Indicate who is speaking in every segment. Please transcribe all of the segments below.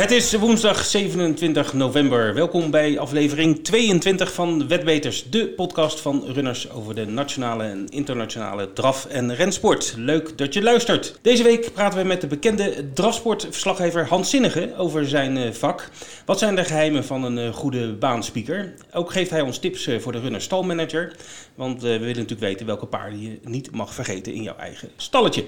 Speaker 1: Het is woensdag 27 november. Welkom bij aflevering 22 van Wetbeters, de podcast van runners over de nationale en internationale draf- en rensport. Leuk dat je luistert. Deze week praten we met de bekende drafsportverslaggever Hans Zinnige over zijn eh, vak. Wat zijn de geheimen van een eh, goede baanspeaker? Ook geeft hij ons tips eh, voor de runner stalmanager. Want we willen natuurlijk weten welke paarden je niet mag vergeten in jouw eigen stalletje.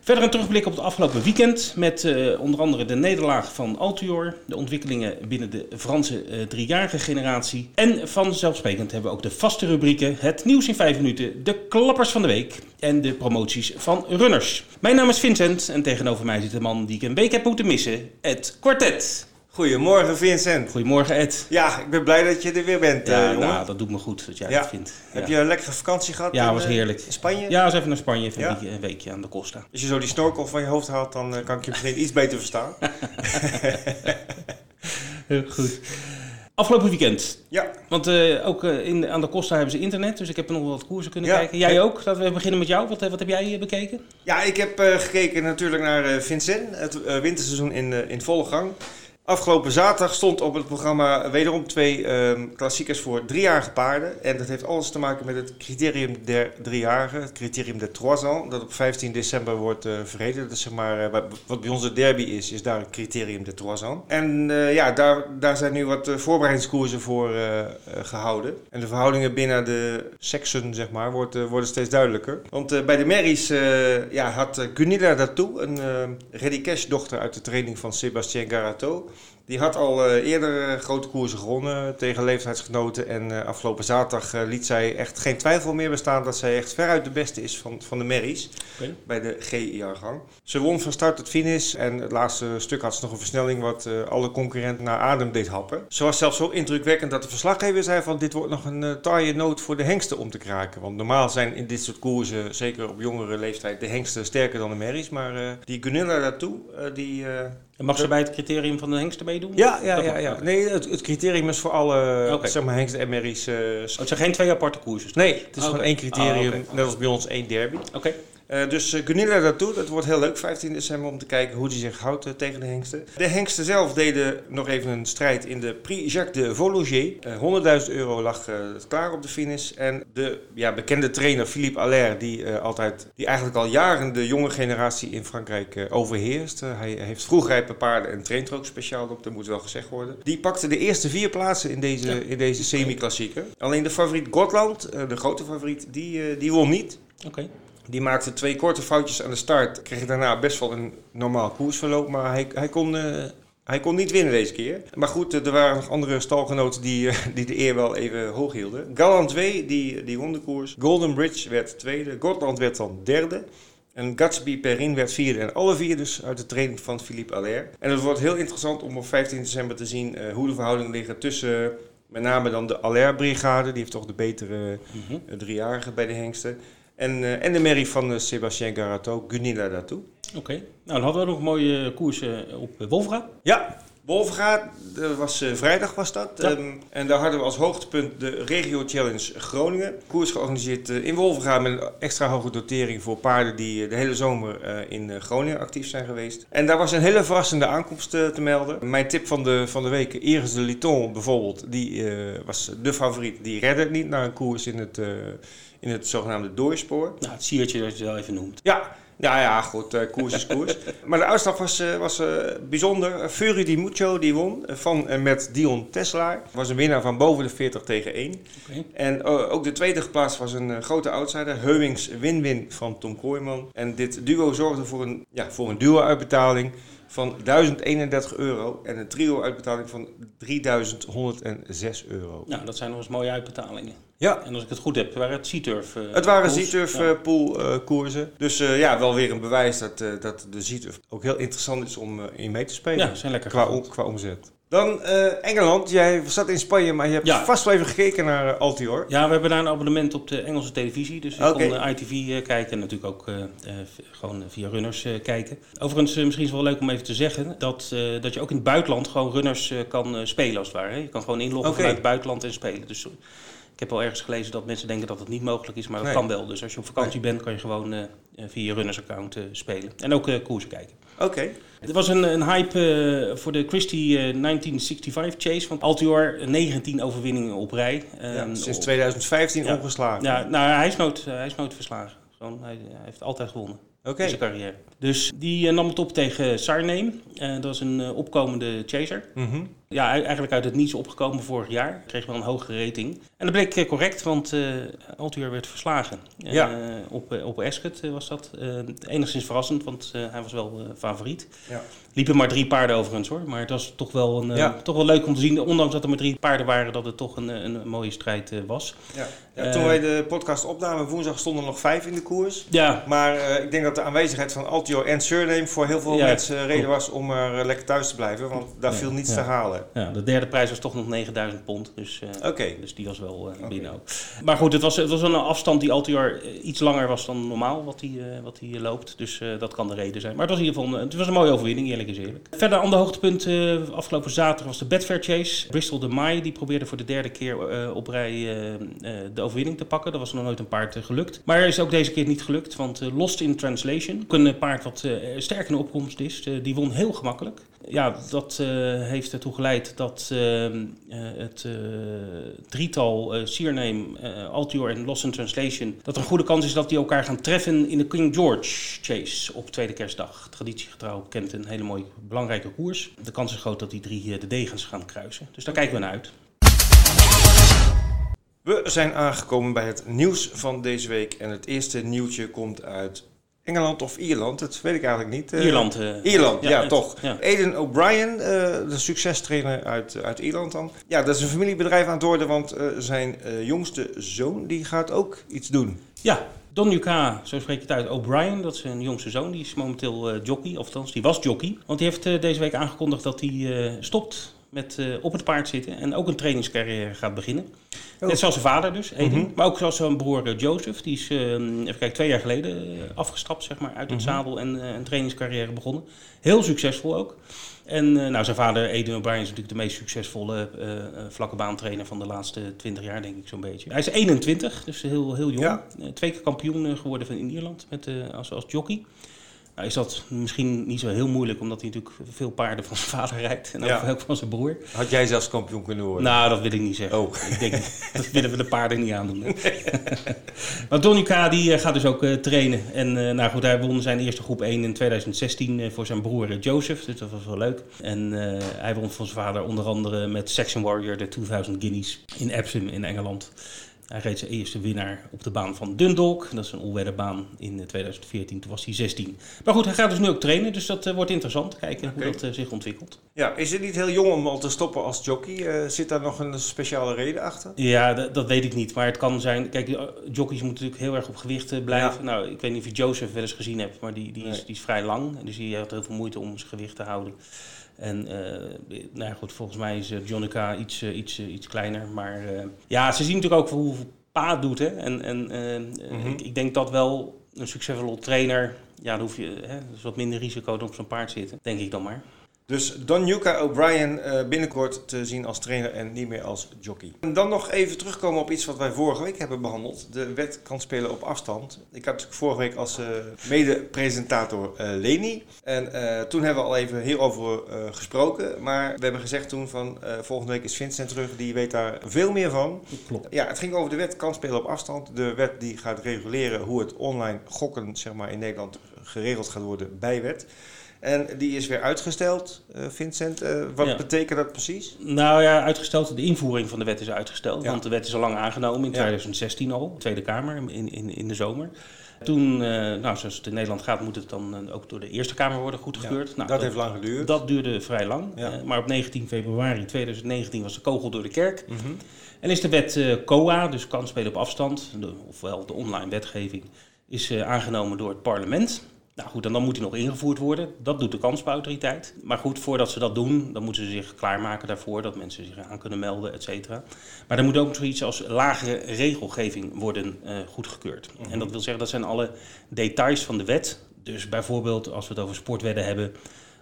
Speaker 1: Verder een terugblik op het afgelopen weekend met eh, onder andere de nederlaag van Altior, de ontwikkelingen binnen de Franse eh, driejarige generatie en vanzelfsprekend hebben we ook de vaste rubrieken, het nieuws in 5 minuten, de klappers van de week en de promoties van runners. Mijn naam is Vincent en tegenover mij zit de man die ik een week heb moeten missen, Ed Quartet.
Speaker 2: Goedemorgen Vincent.
Speaker 1: Goedemorgen Ed.
Speaker 2: Ja, ik ben blij dat je er weer bent, eh,
Speaker 1: Ja,
Speaker 2: jongen.
Speaker 1: nou, dat doet me goed dat jij
Speaker 2: Ja.
Speaker 1: het vindt.
Speaker 2: Heb je een lekkere vakantie gehad?
Speaker 1: Ja,
Speaker 2: in,
Speaker 1: was
Speaker 2: eh,
Speaker 1: heerlijk.
Speaker 2: In Spanje?
Speaker 1: Ja, eens even naar Spanje, even een, weekje, een weekje aan de Costa.
Speaker 2: Als je zo die snorkel van je hoofd haalt, dan eh, kan ik je misschien iets beter verstaan.
Speaker 1: Heel goed. Afgelopen weekend,
Speaker 2: Ja,
Speaker 1: Want eh, ook eh, in, aan de Costa hebben ze internet, dus ik heb nog wat koersen kunnen
Speaker 2: Ja.
Speaker 1: kijken. Jij ook? Laten we beginnen met jou. Wat, eh, wat heb jij eh, bekeken?
Speaker 2: ja ik heb eh, gekeken natuurlijk naar eh, Vincent. Het eh, winterseizoen in, eh, in volle gang. Afgelopen zaterdag stond op het programma wederom twee ehm, klassiekers voor driejarige paarden. En dat heeft alles te maken met het criterium der driejarigen, het criterium der trois ans, dat op 15 december wordt eh verreden. Dat is zeg maar, eh, wat- bij ons de derby is, is daar het criterium der trois ans. En eh, ja, daar, daar zijn nu wat voorbereidingskoersen voor eh, eh, gehouden. En de verhoudingen binnen de seksen, zeg maar, wordt, worden steeds duidelijker. Want bij de Merries ja, had uh, Gunilla Datou, een eh Ready Cash dochter uit de training van Sébastien Garato. Die had al eh, eerder eh, grote koersen gewonnen tegen leeftijdsgenoten. En eh, afgelopen zaterdag liet zij echt geen twijfel meer bestaan dat zij echt veruit de beste is van, van de Merries. Bij de G-jaargang. Ze won van start tot finish. En het laatste stuk had ze nog een versnelling wat alle concurrenten naar adem deed happen. Ze was zelfs zo indrukwekkend dat de verslaggever zei van dit wordt nog een taaie noot voor de hengsten om te kraken. Want normaal zijn in dit soort koersen, zeker op jongere leeftijd, de hengsten sterker dan de Merries. Maar die Gunilla daartoe, die...
Speaker 1: En mag ze bij het criterium van de hengsten meedoen?
Speaker 2: ja, ja, ja. ja. Nee, het, het criterium is voor alle zeg maar, hengsten en merries. eh,
Speaker 1: Oh, het zijn geen twee aparte koersen?
Speaker 2: nee, het is gewoon één criterium,
Speaker 1: Ah,
Speaker 2: net als bij ons één derby.
Speaker 1: Oké.
Speaker 2: Eh, dus uh, Gunilla daartoe, dat wordt heel leuk, 15 december, om te kijken hoe die zich houdt eh, tegen de hengsten. De hengsten zelf deden nog even een strijd in de Prix Jacques de Vologer. Eh 100.000 euro lag eh, klaar op de finish. En de ja, bekende trainer Philippe Allaire, die, eh, altijd, die eigenlijk al jaren de jonge generatie in Frankrijk eh, overheerst. Eh, hij heeft vroegrijpe paarden en traint er ook speciaal op, dat moet wel gezegd worden. Die pakte de eerste vier plaatsen in deze,
Speaker 1: Ja.
Speaker 2: in deze semi-klassieker. Alleen de favoriet Gotland, eh, de grote favoriet, die, eh, die won niet.
Speaker 1: Oké.
Speaker 2: Die maakte twee korte foutjes aan de start. Kreeg daarna best wel een normaal koersverloop. Maar hij, hij, kon, eh, hij kon niet winnen deze keer. Maar goed, eh, er waren nog andere stalgenoten die, eh, die de eer wel even hoog hielden. Gallant 2, die, die won de koers. Golden Bridge werd tweede. Gotland werd dan derde. En Gatsby Perrin werd vierde. En alle vier dus uit de training van Philippe Allaire. En het wordt heel interessant om op 15 december te zien hoe de verhoudingen liggen tussen... met name dan de Allaire-brigade. Die heeft toch de betere
Speaker 1: Mhm.
Speaker 2: driejarige bij de hengsten. En, eh, en de merrie van uh, Sébastien Garato, Gunilla daartoe.
Speaker 1: Oké. Nou, dan hadden we nog een mooie koersen op eh, Wolfga.
Speaker 2: Ja, Dat was, eh, vrijdag was dat.
Speaker 1: Ja.
Speaker 2: Ehm, en daar hadden we als hoogtepunt de Regio Challenge Groningen. Koers georganiseerd eh, in Wolfgaard met een extra hoge dotering voor paarden die eh, de hele zomer in Groningen actief zijn geweest. En daar was een hele verrassende aankomst te melden. Mijn tip van de, van de week, Iris de Liton bijvoorbeeld, die was de favoriet. Die redde het niet naar een koers in het, in het zogenaamde doorspoor.
Speaker 1: Nou, het siertje dat je het wel even noemt.
Speaker 2: Ja, ja, ja goed, eh, koers is koers. maar de uitslag was, eh, was eh, bijzonder. Fury Di Mucho die won van en met Dion Tesla. Was een winnaar van boven de 40 tegen 1.
Speaker 1: Oké.
Speaker 2: En ook de tweede geplaatst was een grote outsider. Heumings Win-Win van Tom Kooijman. En dit duo zorgde voor een, ja, voor een duo-uitbetaling van 1031 euro. En een trio-uitbetaling van 3106 euro.
Speaker 1: Nou, dat zijn nog eens mooie uitbetalingen.
Speaker 2: Ja,
Speaker 1: En als ik het goed heb, waren het Sea-Turf eh,
Speaker 2: Het waren. Z-Turf
Speaker 1: Ja.
Speaker 2: eh, pool eh, koersen. Dus ja, wel weer een bewijs dat, dat de Z-Turf ook heel interessant is om in mee te spelen.
Speaker 1: Ja, zijn lekker
Speaker 2: qua, om- qua omzet. Dan eh, Engeland. Jij zat in Spanje, maar je hebt
Speaker 1: Ja.
Speaker 2: vast wel even gekeken naar eh, Altior.
Speaker 1: Ja, we hebben daar een abonnement op de Engelse televisie. Dus ik kon eh, ITV kijken en natuurlijk ook eh, gewoon via runners kijken. Overigens, misschien is het wel leuk om even te zeggen dat, dat je ook in het buitenland gewoon runners kan spelen als het ware. hè. Je kan gewoon inloggen vanuit het buitenland en spelen. Dus ik heb al ergens gelezen dat mensen denken dat het niet mogelijk is, maar dat
Speaker 2: Nee.
Speaker 1: kan wel. Dus als je op vakantie bent, kan je gewoon via je runners-account eh, spelen. En ook koersen kijken.
Speaker 2: Oké.
Speaker 1: Er was een, een hype eh, voor de Christie eh, 1965 Chase. Want Altior 19 overwinningen op rij.
Speaker 2: Ja,
Speaker 1: Ehm,
Speaker 2: sinds
Speaker 1: op-
Speaker 2: 2015
Speaker 1: Ja.
Speaker 2: ongeslagen.
Speaker 1: Ja, nou, hij is nooit, hij is nooit verslagen. Gewoon, hij, hij heeft altijd gewonnen in zijn carrière. Dus die eh, nam het op tegen Sarname. Eh, dat was een eh, opkomende chaser.
Speaker 2: Mhm.
Speaker 1: Ja, e- eigenlijk uit het niets opgekomen vorig jaar. Kreeg wel een hogere rating. En dat bleek eh, correct, want Altior werd verslagen. Eh,
Speaker 2: Ja.
Speaker 1: op, op Ascot was dat. Enigszins verrassend, want hij was wel favoriet.
Speaker 2: Ja.
Speaker 1: Liepen maar drie paarden overigens hoor. Maar het was toch wel, een,
Speaker 2: Ja.
Speaker 1: toch wel leuk om te zien, ondanks dat er maar drie paarden waren, dat het toch een, een, mooie strijd was.
Speaker 2: Ja. Ja, toen wij de podcast opnamen woensdag stonden er nog vijf in de koers.
Speaker 1: Ja,
Speaker 2: Maar ik denk dat de aanwezigheid van Altio en Surname voor heel veel mensen reden was om er lekker thuis te blijven. Want daar viel niets te halen.
Speaker 1: Ja, de derde prijs was toch nog 9000 pond. Dus,
Speaker 2: Oké.
Speaker 1: dus die was wel
Speaker 2: Oké.
Speaker 1: binnen ook. Maar goed, het was, het was een afstand die Altior eh, iets langer was dan normaal wat hij, wat hij loopt. Dus dat kan de reden zijn. Maar het was in ieder geval een, het was een mooie overwinning, eerlijk is eerlijk. Verder, ander hoogtepunt eh, afgelopen zaterdag was de Betfair Chase. Bristol de Mai, die probeerde voor de derde keer op rij de overwinning te pakken. Dat was nog nooit een paard gelukt. Maar is ook deze keer niet gelukt, want Lost in Translation, ook een paard wat sterk in de opkomst is, die won heel gemakkelijk. Ja, dat eh, heeft ertoe geleid dat eh, eh, het eh, drietal Seername, eh Altior en Lost in Translation, dat er een goede kans is dat die elkaar gaan treffen in de King George Chase op tweede kerstdag. Traditiegetrouw kent een hele mooie belangrijke koers. De kans is groot dat die drie de degens gaan kruisen. Dus daar kijken we naar uit.
Speaker 2: We zijn aangekomen bij het nieuws van deze week. En het eerste nieuwtje komt uit Engeland of Ierland. Dat weet ik eigenlijk niet. Eh,
Speaker 1: Ierland. eh,
Speaker 2: Ierland, ja, toch. Aiden O'Brien, eh, de succestrainer uit, uit Ierland dan. Ja, dat is een familiebedrijf aan het worden, want zijn jongste zoon die gaat ook iets doen.
Speaker 1: Ja, Don Yuka, zo spreek je het uit, O'Brien, dat is zijn jongste zoon. Die is momenteel eh, jockey, of althans, die was jockey. Want die heeft deze week aangekondigd dat hij stopt met eh, op het paard zitten en ook een trainingscarrière gaat beginnen.
Speaker 2: Oh.
Speaker 1: Net zoals zijn vader dus, Aiden.
Speaker 2: Mhm.
Speaker 1: Maar ook zoals zijn broer eh, Joseph. Die is, eh, even kijken, twee jaar geleden afgestapt zeg maar, uit het
Speaker 2: Mhm.
Speaker 1: zadel en een trainingscarrière begonnen. Heel succesvol ook. En nou, zijn vader, Aiden O'Brien, is natuurlijk de meest succesvolle vlakke baantrainer van de laatste 20 jaar, denk ik zo'n beetje. Hij is 21, dus heel, heel jong.
Speaker 2: Ja.
Speaker 1: Twee keer kampioen geworden van in Ierland met, als, als jockey. Nou is dat misschien niet zo heel moeilijk, omdat hij natuurlijk veel paarden van zijn vader rijdt. En ook,
Speaker 2: Ja.
Speaker 1: ook van zijn broer.
Speaker 2: Had jij zelfs kampioen kunnen worden?
Speaker 1: Nou, dat wil ik niet zeggen.
Speaker 2: Oh.
Speaker 1: Ik denk, dat willen we de paarden niet aandoen. maar Donny K. die eh, gaat dus ook eh, trainen. En eh, nou goed, hij won zijn eerste groep 1 in 2016 eh, voor zijn broer Joseph. Dus dat was wel leuk. En hij won van zijn vader onder andere met Saxon Warrior de 2000 Guineas in Epsom in Engeland. Hij reed zijn eerste winnaar op de baan van Dundalk. Dat is een onwedderbaan in eh, 2014. Toen was hij 16. Maar goed, hij gaat dus nu ook trainen. Dus dat eh, wordt interessant. Kijken hoe dat eh, zich ontwikkelt.
Speaker 2: Ja, is het niet heel jong om al te stoppen als jockey? Eh, zit daar nog een speciale reden achter?
Speaker 1: Ja, dat, dat weet ik niet. Maar het kan zijn. Kijk, eh, jockeys moeten natuurlijk heel erg op gewicht eh, blijven. Nou, ik weet niet of je Joseph wel eens gezien hebt, maar die, die, is, die is vrij lang. Dus die had heel veel moeite om zijn gewicht te houden. En eh, nou goed, volgens mij is eh, Jonica iets, eh, iets, iets kleiner. Maar ja, ze zien natuurlijk ook hoeveel Pa doet. Hè? En, en
Speaker 2: Mhm.
Speaker 1: ik, ik denk dat wel een succesvolle trainer. Ja, dan hoef je hè, dus wat minder risico dan op zo'n paard zitten. Denk ik dan maar.
Speaker 2: Dus Don Yuka O'Brien eh, binnenkort te zien als trainer en niet meer als jockey. En dan nog even terugkomen op iets wat wij vorige week hebben behandeld. De wet kan spelen op afstand. Ik had natuurlijk vorige week als eh, mede-presentator eh, Leni. En toen hebben we al even hierover gesproken. Maar we hebben gezegd toen van volgende week is Vincent terug. Die weet daar veel meer van.
Speaker 1: Klopt.
Speaker 2: Ja, het ging over de wet kan spelen op afstand. De wet die gaat reguleren hoe het online gokken zeg maar, in Nederland geregeld gaat worden bij wet. En die is weer uitgesteld, eh, Vincent. Eh, wat
Speaker 1: Ja.
Speaker 2: betekent dat precies?
Speaker 1: Nou ja, uitgesteld. De invoering van de wet is uitgesteld.
Speaker 2: Ja.
Speaker 1: Want de wet is al lang aangenomen in
Speaker 2: Ja.
Speaker 1: 2016 al, Tweede Kamer, in, in, in de zomer. Toen, eh, nou, zoals het in Nederland gaat, moet het dan ook door de Eerste Kamer worden goedgekeurd. nou,
Speaker 2: dat heeft lang geduurd.
Speaker 1: dat duurde vrij lang.
Speaker 2: Ja.
Speaker 1: Maar op 19 februari 2019 was de kogel door de kerk.
Speaker 2: Mhm.
Speaker 1: En is de wet COA, dus kan spelen op afstand, de, ofwel de online wetgeving, is aangenomen door het parlement. Nou goed, en dan moet die nog ingevoerd worden. Dat doet de kansspelautoriteit. Maar goed, voordat ze dat doen, dan moeten ze zich klaarmaken daarvoor, dat mensen zich aan kunnen melden, et cetera. Maar er moet ook zoiets als lagere regelgeving worden eh, goedgekeurd. En dat wil zeggen, dat zijn alle details van de wet. Dus bijvoorbeeld als we het over sportwedden hebben,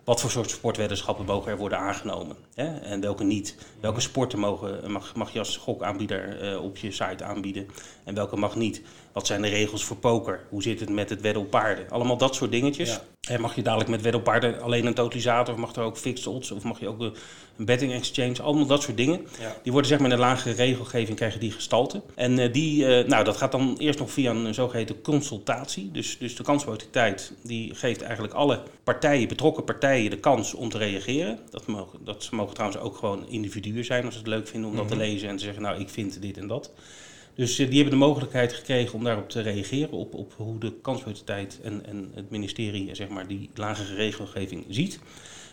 Speaker 1: wat voor soort sportweddenschappen mogen er worden aangenomen hè? en welke niet. Welke sporten mogen, mag, mag je als gokaanbieder uh, op je site aanbieden en welke mag niet. Wat zijn de regels voor poker? Hoe zit het met het wedden op paarden? Allemaal dat soort dingetjes. En mag je dadelijk met wedden op paarden alleen een totalisator of mag er ook fixed odds of mag je ook een betting exchange? Allemaal dat soort dingen. Die worden zeg maar in een lagere regelgeving krijgen die gestalte. En uh, die, uh, nou dat gaat dan eerst nog via een zogeheten consultatie. Dus, dus de kansautoriteit die geeft eigenlijk alle partijen, betrokken partijen, de kans om te reageren. Dat mogen, dat mogen trouwens ook gewoon individuen zijn als ze het leuk vinden om dat te lezen en te zeggen, nou ik vind dit en dat. Dus uh, die hebben de mogelijkheid gekregen om daarop te reageren, op, op hoe de kansautoriteit en, en het ministerie zeg maar, die lagere regelgeving ziet.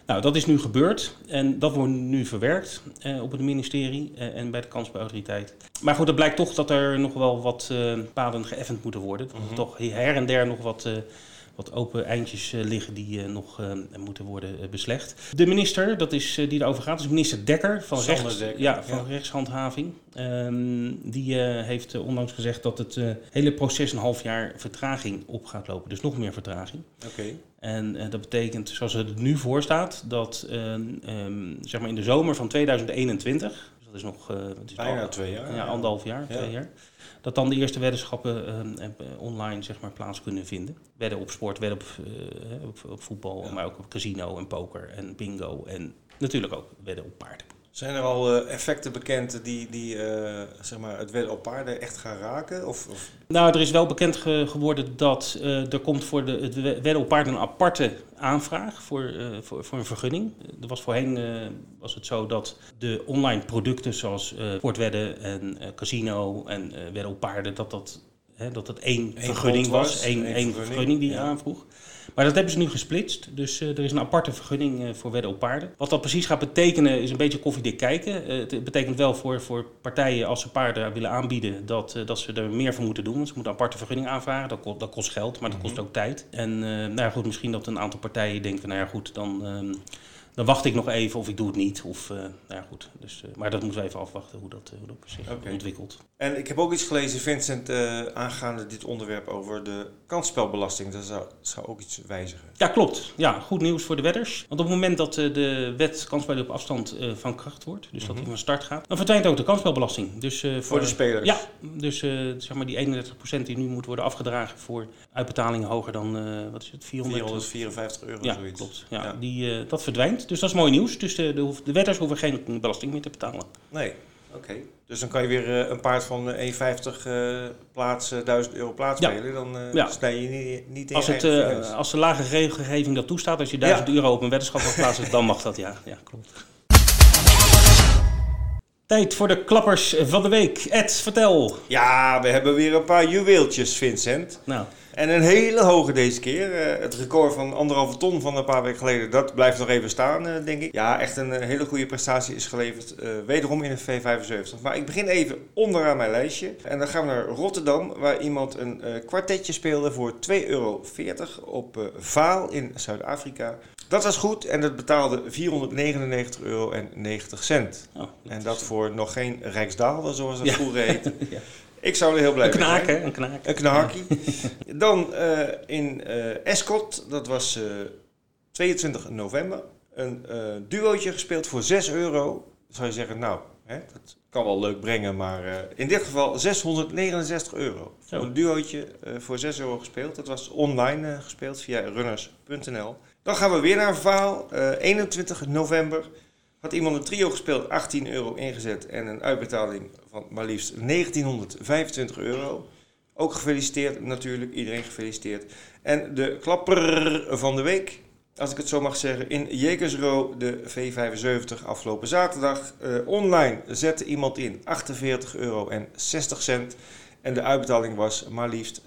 Speaker 1: Nou, dat is nu gebeurd en dat wordt nu verwerkt eh, op het ministerie eh, en bij de kansbouwautoriteit. Maar goed, het blijkt toch dat er nog wel wat uh, paden geëffend moeten worden. Dat er toch her en der nog wat wat open eindjes uh, liggen die uh, nog uh, moeten worden beslecht. De minister, dat is, die erover gaat, is minister Dekker van, rechts,
Speaker 2: Dekker,
Speaker 1: ja, van ja. rechtshandhaving. Um, die heeft onlangs gezegd dat het hele proces een half jaar vertraging op gaat lopen. Dus nog meer vertraging.
Speaker 2: Okay.
Speaker 1: En dat betekent, zoals het nu voor staat, dat um, zeg maar in de zomer van 2021, dus dat is nog wat is
Speaker 2: bijna al, twee jaar,
Speaker 1: ja, anderhalf jaar, ja. twee jaar dat dan de eerste weddenschappen uh, online zeg maar, plaats kunnen vinden. Wedden op sport, wedden op, uh, op, op, voetbal, ja. maar ook op casino en poker en bingo en natuurlijk ook wedden op paarden.
Speaker 2: Zijn er al uh, effecten bekend die, die uh, zeg maar het wedden op paarden echt gaan raken? Of, of?
Speaker 1: Nou, er is wel bekend ge geworden dat uh, er komt voor de, het wedden op paarden een aparte aanvraag voor, voor, voor een vergunning. Er was voorheen was het zo dat de online producten zoals sportwedden en casino en wedden op paarden, dat dat, hè, dat, dat één
Speaker 2: Eén
Speaker 1: vergunning was, één,
Speaker 2: één vergunning,
Speaker 1: vergunning die je
Speaker 2: ja.
Speaker 1: aanvroeg. Maar dat hebben ze nu gesplitst. Dus uh, er is een aparte vergunning uh, voor wedden op paarden. Wat dat precies gaat betekenen is een beetje koffiedik kijken. Uh, het betekent wel voor, voor partijen als ze paarden willen aanbieden dat, dat ze er meer voor moeten doen. Want ze moeten een aparte vergunning aanvragen. Dat, kost, dat kost geld, maar dat kost ook tijd. En nou ja, goed, misschien dat een aantal partijen denken, nou ja goed, dan... dan wacht ik nog even of ik doe het niet. Of, nou ja, goed. Dus, maar dat moeten we even afwachten hoe dat, hoe dat zich
Speaker 2: Oké.
Speaker 1: ontwikkelt.
Speaker 2: En ik heb ook iets gelezen, Vincent, uh, aangaande dit onderwerp over de kansspelbelasting. Dat zou, zou ook iets wijzigen.
Speaker 1: Ja, klopt. Ja, goed nieuws voor de wedders. Want op het moment dat de wet kansspelen op afstand van kracht wordt, dus dat die van start gaat, dan verdwijnt ook de kansspelbelasting. Dus, voor,
Speaker 2: voor, de spelers?
Speaker 1: Ja, dus zeg maar die 31% die nu moet worden afgedragen voor uitbetalingen hoger dan, wat is het, 400?
Speaker 2: 454 euro
Speaker 1: ja,
Speaker 2: zoiets.
Speaker 1: Klopt. Ja, ja. Die, dat verdwijnt. Dus dat is mooi nieuws. Dus de, de, de wedders hoeven geen belasting meer te betalen.
Speaker 2: Nee. Oké, okay. dus dan kan je weer uh, een paard van uh, 1,50 uh, plaats, 1000 euro plaats
Speaker 1: ja.
Speaker 2: spelen. Dan
Speaker 1: ja.
Speaker 2: snij je niet, niet in
Speaker 1: als, het, als de lage regelgeving dat toestaat, als je 1000 euro op een weddenschap mag plaatsen, dan mag dat, ja. Ja, klopt. Tijd voor de klappers van de week. Ed, vertel.
Speaker 2: Ja, we hebben weer een paar juweeltjes, Vincent.
Speaker 1: Nou.
Speaker 2: En een hele hoge deze keer. Uh, het record van anderhalve ton van een paar weken geleden, dat blijft nog even staan, uh, denk ik. Ja, echt een uh, hele goede prestatie is geleverd. wederom in een V75. Maar ik begin even onderaan mijn lijstje. En dan gaan we naar Rotterdam, waar iemand een kwartetje speelde voor 2,40 euro op Vaal in Zuid-Afrika. Dat was goed en dat betaalde 499,90 euro.
Speaker 1: Oh,
Speaker 2: en dat voor nog geen Rijksdaalder, zoals het
Speaker 1: Ja.
Speaker 2: vroeger heette.
Speaker 1: ja.
Speaker 2: Ik zou er heel blij
Speaker 1: Een
Speaker 2: mee zijn.
Speaker 1: hè? Een knaak.
Speaker 2: Een. Dan eh, in eh Escot, dat was eh 22 november, een eh duootje gespeeld voor 6 euro. Zou je zeggen, nou, hè, dat kan wel leuk brengen, maar eh, in dit geval 669 euro.
Speaker 1: Zo.
Speaker 2: Een duootje eh, voor 6 euro gespeeld. Dat was online eh, gespeeld via runners.nl. Dan gaan we weer naar Vaal, eh 21 november. Had iemand een trio gespeeld, 18 euro ingezet en een uitbetaling van maar liefst 1925 euro. Ook gefeliciteerd natuurlijk, iedereen gefeliciteerd. En de klapper van de week, als ik het zo mag zeggen, in Jekersro, de V75 afgelopen zaterdag. Eh, online zette iemand in 48 euro en 60 cent. En de uitbetaling was maar liefst 16.379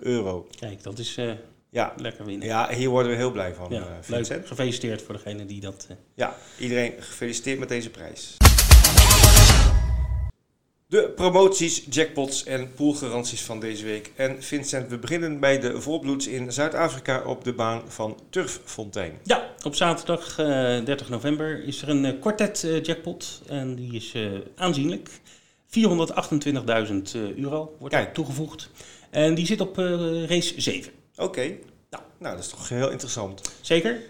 Speaker 2: euro.
Speaker 1: Kijk, dat is eh,
Speaker 2: Ja,
Speaker 1: lekker winnen.
Speaker 2: ja, hier worden we heel blij van,
Speaker 1: Ja,
Speaker 2: eh,
Speaker 1: leuk.
Speaker 2: Vincent.
Speaker 1: Gefeliciteerd voor degene die dat... eh,
Speaker 2: Ja, iedereen gefeliciteerd met deze prijs. De promoties, jackpots en poolgaranties van deze week. En Vincent, we beginnen bij de volbloeds in Zuid-Afrika op de baan van Turffontein.
Speaker 1: Ja, op zaterdag eh, 30 november is er een eh, kwartet eh, jackpot. En die is eh, aanzienlijk. 428.000 euro wordt
Speaker 2: Kijk.
Speaker 1: toegevoegd. En die zit op eh, race 7.
Speaker 2: Oké,
Speaker 1: Nou,
Speaker 2: Nou, dat is toch heel interessant.
Speaker 1: Zeker.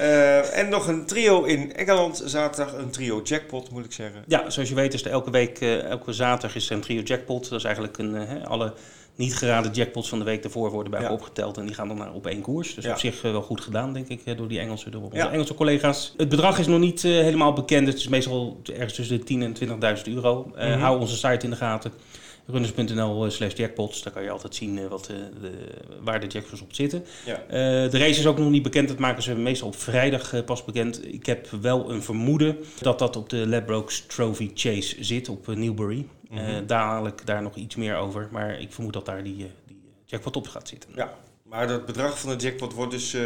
Speaker 2: Uh, en nog een trio in Engeland zaterdag, een trio jackpot moet ik zeggen.
Speaker 1: Ja, zoals je weet is er elke week, uh, elke zaterdag is er een trio jackpot. Dat is eigenlijk een, uh, alle niet geraden jackpots van de week ervoor worden bij ja. opgeteld. En die gaan dan naar op één koers. Dus ja. op zich wel goed gedaan, denk ik, door die Engelse, door onze ja. Engelse collega's. Het bedrag is nog niet helemaal bekend. Het is meestal ergens tussen de 10.000 en 20.000 euro. Mm -hmm. Hou onze site in de gaten runners.nl slash jackpots. Daar kan je altijd zien wat, de, waar de jackpots op zitten. Ja. De race is ook nog niet bekend. Dat maken ze meestal op vrijdag pas bekend. Ik heb wel een vermoeden dat dat op de Ladbrokes Trophy Chase zit op Newbury. Mm -hmm. dadelijk daar nog iets meer over. Maar ik vermoed dat daar die, die jackpot op gaat zitten.
Speaker 2: Ja. Maar het bedrag van de jackpot wordt dus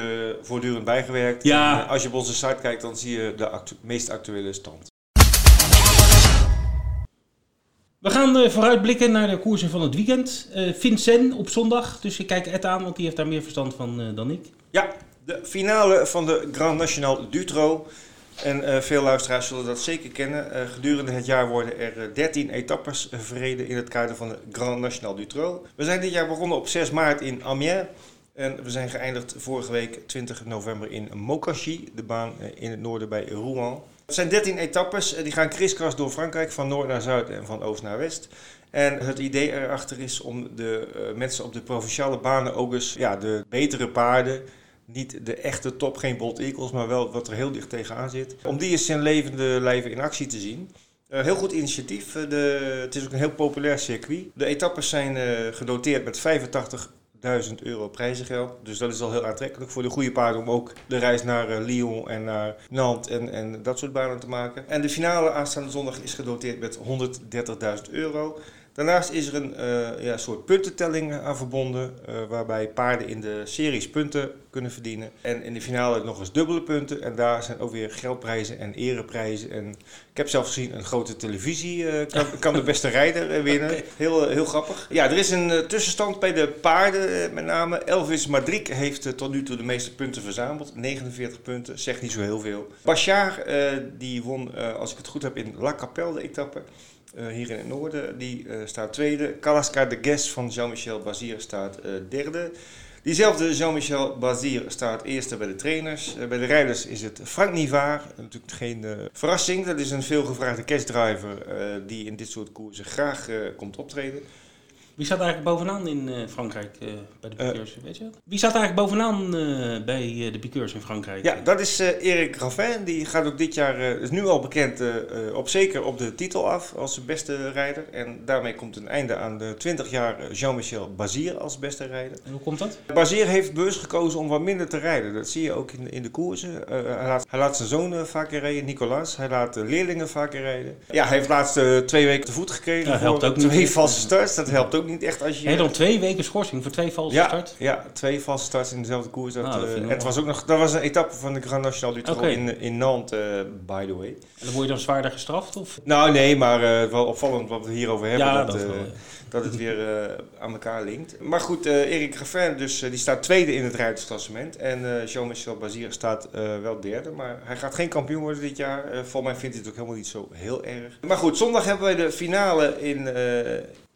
Speaker 2: voortdurend bijgewerkt. Ja. En als je op onze site kijkt, dan zie je de actu meest actuele stand.
Speaker 1: We gaan uh, vooruitblikken naar de koersen van het weekend. Uh, Vincent op zondag, dus ik kijk Ed aan, want die heeft daar meer verstand van uh, dan ik.
Speaker 2: Ja, de finale van de Grand National Dutro. En veel luisteraars zullen dat zeker kennen. gedurende het jaar worden er 13 etappes verreden in het kader van de Grand National Dutro. We zijn dit jaar begonnen op 6 maart in Amiens. En we zijn geëindigd vorige week 20 november in Mokashi, de baan in het noorden bij Rouen. Het zijn 13 etappes, die gaan kriskras door Frankrijk, van noord naar zuid en van oost naar west. En het idee erachter is om de uh, mensen op de provinciale banen ook eens ja, de betere paarden, niet de echte top, geen Bolt Eagles, maar wel wat er heel dicht tegenaan zit, om die eens in levende lijven in actie te zien. Uh, heel goed initiatief. De, het is ook een heel populair circuit. De etappes zijn uh, gedoteerd met 85 1000 euro prijzengeld. Dus dat is al heel aantrekkelijk voor de goede paarden om ook de reis naar uh, Lyon en naar Nantes en, en dat soort banen te maken. En de finale aanstaande zondag is gedoteerd met 130.000 euro. Daarnaast is er een uh, ja, soort puntentelling aan verbonden, uh, waarbij paarden in de series punten kunnen verdienen. En in de finale nog eens dubbele punten. En daar zijn ook weer geldprijzen en ereprijzen. En ik heb zelf gezien een grote televisie uh, kan, kan, de beste rijder winnen. Heel, heel grappig. Ja, er is een tussenstand bij de paarden met name. Elvis Madrik heeft tot nu toe de meeste punten verzameld. 49 punten, zegt niet zo heel veel. Bachar, die won, als ik het goed heb, in La Capelle de etappe. Uh, hier in het noorden. Die uh, staat tweede. Kalaska de Guest van Jean-Michel Bazir staat uh, derde. Diezelfde Jean-Michel Bazir staat eerste bij de trainers. bij de rijders is het Frank Nivard. Natuurlijk geen verrassing. Dat is een veelgevraagde cashdriver die in dit soort koersen graag komt optreden.
Speaker 1: Wie staat eigenlijk bovenaan in uh, Frankrijk uh, bij de piqueurs, uh, weet je dat? Wie staat eigenlijk bovenaan bij de piqueurs in Frankrijk?
Speaker 2: Ja, dat is Eric Raffin. Die gaat ook dit jaar, is nu al bekend, op zeker op de titel af als beste rijder. En daarmee komt een einde aan de 20 jaar Jean-Michel Bazir als beste rijder.
Speaker 1: En hoe komt dat?
Speaker 2: Bazir heeft bewust gekozen om wat minder te rijden. Dat zie je ook in, in de koersen. hij, laat, hij laat zijn zoon vaker rijden, Nicolas. Hij laat de leerlingen vaker rijden. Ja, hij heeft laatst twee weken te voet gekregen.
Speaker 1: Dat helpt ook
Speaker 2: twee
Speaker 1: niet.
Speaker 2: valse starts. Dat helpt ook niet echt als je...
Speaker 1: Dan twee weken schorsing voor twee valse
Speaker 2: ja,
Speaker 1: start?
Speaker 2: Ja, twee valse starts in dezelfde koers. Dat, nou, dat uh, het was ook nog, dat was een etappe van de Grand National du okay. in, in Nantes, uh, by the way. En
Speaker 1: dan word je dan zwaarder gestraft? Of?
Speaker 2: Nou nee, maar uh, wel opvallend wat we hierover hebben. Ja, dat, dat, wel, dat het weer aan elkaar linkt. Maar goed, Erik Graffin dus, die staat tweede in het rijdersklassement. En Jean-Michel Bazir staat wel derde. Maar hij gaat geen kampioen worden dit jaar. volgens mij vindt hij het ook helemaal niet zo heel erg. Maar goed, zondag hebben wij de finale in,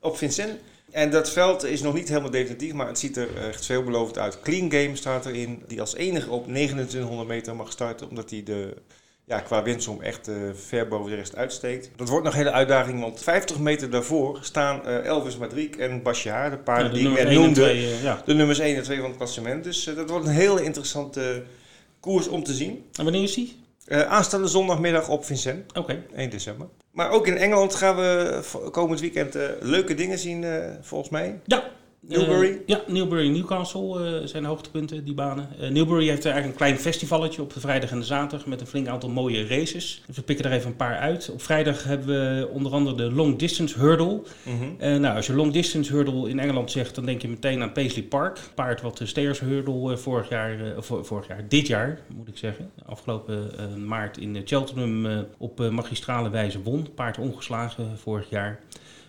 Speaker 2: op Vincent. En dat veld is nog niet helemaal definitief, maar het ziet er echt veelbelovend uit. Clean Game staat erin, die als enige op 2900 meter mag starten, omdat hij de ja, qua winsom echt uh, ver boven de rest uitsteekt. Dat wordt nog een hele uitdaging, want 50 meter daarvoor staan uh, Elvis Madrik en Bashar, de paarden ja, de die ik net noemde. Uh, ja. De nummers 1 en 2 van het klassement. Dus dat wordt een hele interessante koers om te zien.
Speaker 1: En wanneer is die?
Speaker 2: Aanstaande zondagmiddag op Vincent.
Speaker 1: Oké. Okay.
Speaker 2: 1 december. Maar ook in Engeland gaan we komend weekend uh, leuke dingen zien, uh, volgens mij.
Speaker 1: Ja.
Speaker 2: Newbury?
Speaker 1: Uh, ja, Newbury Newcastle zijn hoogtepunten, die banen. Newbury heeft eigenlijk een klein festivalletje op de vrijdag en de zaterdag met een flink aantal mooie races. Dus we pikken er even een paar uit. Op vrijdag hebben we onder andere de Long Distance Hurdle. -hmm. nou, als je Long Distance Hurdle in Engeland zegt, dan denk je meteen aan Paisley Park. Paard wat de Stayers Hurdle vorig jaar, vorig jaar, dit jaar moet ik zeggen, afgelopen maart in Cheltenham op magistrale wijze won. Paard ongeslagen vorig jaar.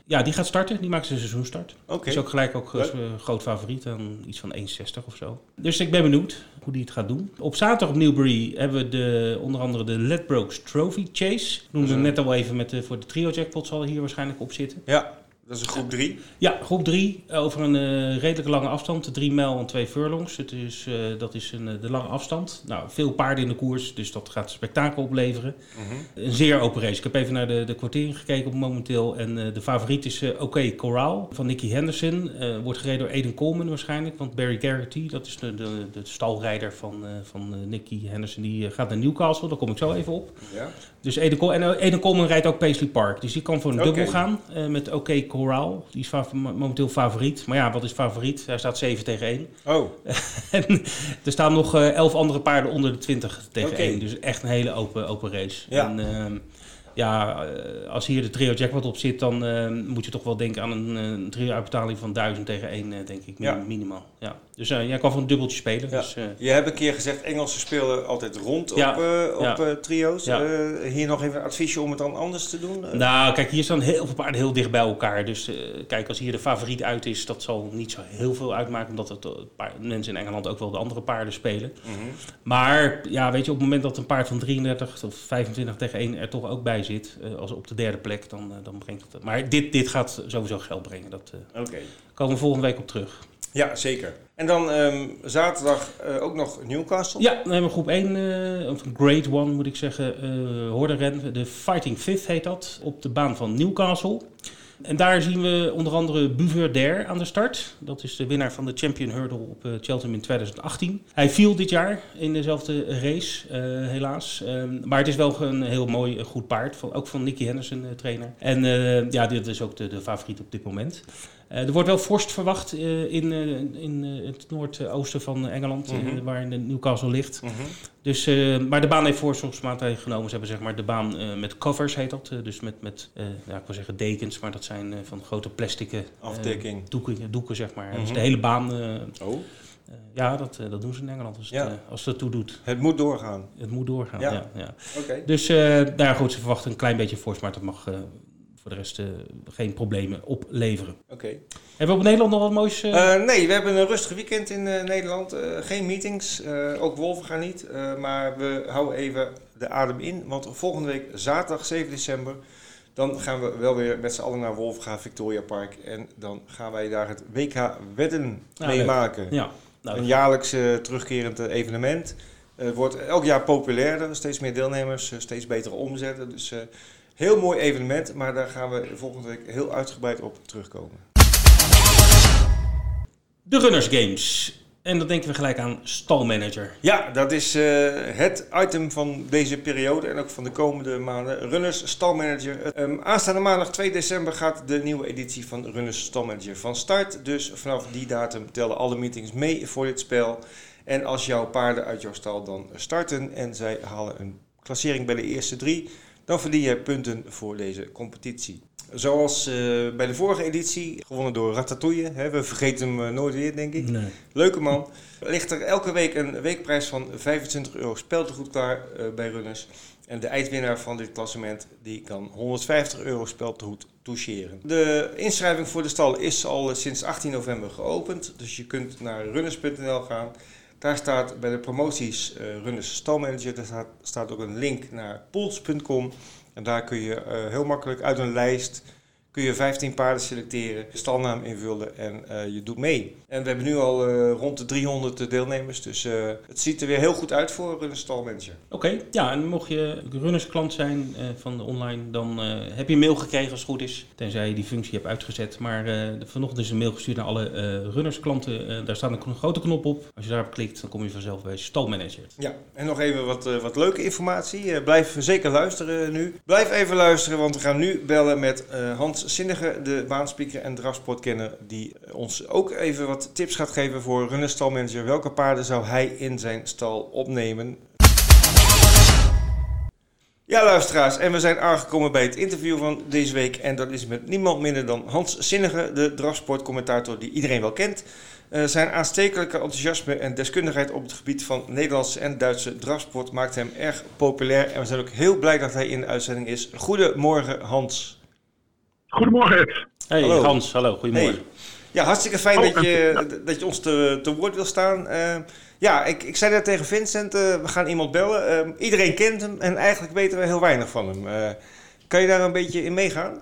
Speaker 1: Ja, die gaat starten. Die maakt zijn seizoenstart.
Speaker 2: Okay.
Speaker 1: Is ook gelijk ook uh, groot favoriet aan iets van 1,60 of zo. Dus ik ben benieuwd hoe die het gaat doen. Op zaterdag op Newbury hebben we de, onder andere de Ledbrokes Trophy Chase. Ik noemde hem net al even met de, voor de trio jackpot zal hier waarschijnlijk op zitten.
Speaker 2: Ja. Dat is een groep 3.
Speaker 1: Ja, groep 3 over een uh, redelijk lange afstand. 3 mijl en 2 furlongs. Het is, uh, dat is een, de lange afstand. Nou, veel paarden in de koers, dus dat gaat spektakel opleveren. Mm -hmm. Een zeer open race. Ik heb even naar de, de kwartering gekeken momenteel. En uh, de favoriet is Oké Corral van Nicky Henderson. wordt gereden door Aiden Coleman waarschijnlijk. Want Barry Garrity, dat is de, de, de stalrijder van, van Nicky Henderson, die gaat naar Newcastle. Daar kom ik zo even op. Ja. Dus Col en Aiden Coleman rijdt ook Paisley Park. Dus die kan voor een okay. dubbel gaan met Oké okay Corral. Die is momenteel favoriet. Maar ja, wat is favoriet? Hij staat 7 tegen 1.
Speaker 2: Oh.
Speaker 1: en er staan nog uh, 11 andere paarden onder de 20 tegen okay. 1. Dus echt een hele open, open race.
Speaker 2: Ja.
Speaker 1: En, uh, ja, als hier de trio jackpot op zit, dan uh, moet je toch wel denken aan een, een trio uitbetaling van 1000 tegen 1, denk ik, ja. minimaal. Ja. Dus uh, jij kan van een dubbeltje spelen.
Speaker 2: Ja.
Speaker 1: Dus, uh,
Speaker 2: je hebt een keer gezegd, Engelsen spelen altijd rond ja. op, uh, op ja. trio's. hier nog even een adviesje om het dan anders te doen?
Speaker 1: Nou, kijk, hier staan heel veel paarden heel dicht bij elkaar. Dus kijk, als hier de favoriet uit is, dat zal niet zo heel veel uitmaken. Omdat het, mensen in Engeland ook wel de andere paarden spelen. Mm -hmm. Maar ja, weet je, op het moment dat een paard van 33 of 25 tegen 1 er toch ook bij zit, als op de derde plek, dan, dan brengt het. Maar dit, dit gaat sowieso geld brengen. Dat
Speaker 2: okay.
Speaker 1: komen we volgende week op terug.
Speaker 2: Ja, zeker. En dan um, zaterdag uh, ook nog Newcastle.
Speaker 1: Ja, dan hebben groep 1, uh, of Grade 1 moet ik zeggen, uh, horden De Fighting Fifth heet dat, op de baan van Newcastle. En daar zien we onder andere Buveur aan de start. Dat is de winnaar van de Champion Hurdle op Cheltenham in 2018. Hij viel dit jaar in dezelfde race, helaas. Um, maar het is wel een heel mooi, goed paard. Van, ook van Nicky Henderson, trainer. En ja, dit is ook de, de favoriet op dit moment. Uh, er wordt wel vorst verwacht uh, in, uh, in het noordoosten van Engeland, mm -hmm. waar Newcastle ligt. Mm -hmm. dus, maar de baan heeft voorzorgsmaatregelen genomen. Ze hebben zeg maar, de baan met covers, heet dat. dus met, met ja, ik wil zeggen dekens, maar dat zijn van grote plastic
Speaker 2: afdekking.
Speaker 1: doeken, doeken, zeg maar. Mm -hmm. Dus de hele baan.
Speaker 2: oh.
Speaker 1: ja, dat, dat doen ze in Engeland als,
Speaker 2: ja.
Speaker 1: het, als het toe doet.
Speaker 2: Het moet doorgaan.
Speaker 1: Het moet doorgaan, ja. ja, ja.
Speaker 2: Okay.
Speaker 1: Dus nou goed, ze verwachten een klein beetje vorst, maar dat mag voor de rest uh, geen problemen opleveren.
Speaker 2: Oké. Okay.
Speaker 1: Hebben we op Nederland nog wat moois? Uh...
Speaker 2: Uh, nee, we hebben een rustig weekend in Nederland. geen meetings, ook Wolven gaan niet. maar we houden even de adem in, want volgende week zaterdag 7 december... dan gaan we wel weer met z'n allen naar Wolvenga Victoria Park. En dan gaan wij daar het WK Wedden
Speaker 1: Ja,
Speaker 2: meemaken.
Speaker 1: Ja. Nou,
Speaker 2: een jaarlijks terugkerend evenement. Het wordt elk jaar populairder, steeds meer deelnemers, steeds betere omzetten. Dus Heel mooi evenement, maar daar gaan we volgende week heel uitgebreid op terugkomen.
Speaker 1: De Runners Games. En dan denken we gelijk aan stalmanager.
Speaker 2: Ja, dat is uh, het item van deze periode en ook van de komende maanden. Runners Stalmanager. Um, aanstaande maandag 2 december gaat de nieuwe editie van Runners Stalmanager van start. Dus vanaf die datum tellen alle meetings mee voor dit spel. En als jouw paarden uit jouw stal dan starten en zij halen een klassering bij de eerste drie dan verdien je punten voor deze competitie. Zoals uh, bij de vorige editie, gewonnen door Ratatouille. Hè, we vergeten hem uh, nooit weer, denk ik.
Speaker 1: Nee.
Speaker 2: Leuke man. Ligt er elke week een weekprijs van 25 euro speltegoed klaar uh, bij runners. En de eindwinnaar van dit klassement die kan 150 euro speltegoed toucheren. De inschrijving voor de stal is al sinds 18 november geopend. Dus je kunt naar runners.nl gaan. Daar staat bij de promoties uh, Runners Stalmanager, daar staat, ook een link naar pools.com. En daar kun je uh, heel makkelijk uit een lijst kun je 15 paarden selecteren, stalnaam invullen en uh, je doet mee. En we hebben nu al uh, rond de 300 deelnemers, dus uh, het ziet er weer heel goed uit voor een stalmanager.
Speaker 1: Oké, okay, ja, en mocht je runnersklant zijn van de online, dan heb je een mail gekregen als het goed is, tenzij je die functie hebt uitgezet. Maar vanochtend is een mail gestuurd naar alle runnersklanten, daar staat een grote knop op. Als je daarop klikt, dan kom je vanzelf bij stalmanager.
Speaker 2: Ja, en nog even wat, wat leuke informatie. blijf zeker luisteren nu. Blijf even luisteren, want we gaan nu bellen met Hans Zinnige, de baanspeaker en drafsportkenner, die ons ook even wat tips gaat geven voor runners stalmanager. Welke paarden zou hij in zijn stal opnemen? Ja, luisteraars, en we zijn aangekomen bij het interview van deze week. En dat is met niemand minder dan Hans Zinnige, de drafsportcommentator die iedereen wel kent. Uh, zijn aanstekelijke enthousiasme en deskundigheid op het gebied van Nederlandse en Duitse drafsport maakt hem erg populair. En we zijn ook heel blij dat hij in de uitzending is. Goedemorgen, Hans.
Speaker 3: Goedemorgen.
Speaker 1: Hey hallo. Hans, hallo, goedemorgen. Hey.
Speaker 2: Ja, hartstikke fijn oh, dat, je, dat je ons te, te woord wil staan. Uh, ja, ik, ik zei net tegen Vincent, uh, we gaan iemand bellen. Uh, iedereen kent hem en eigenlijk weten we heel weinig van hem. kan je daar een beetje in meegaan?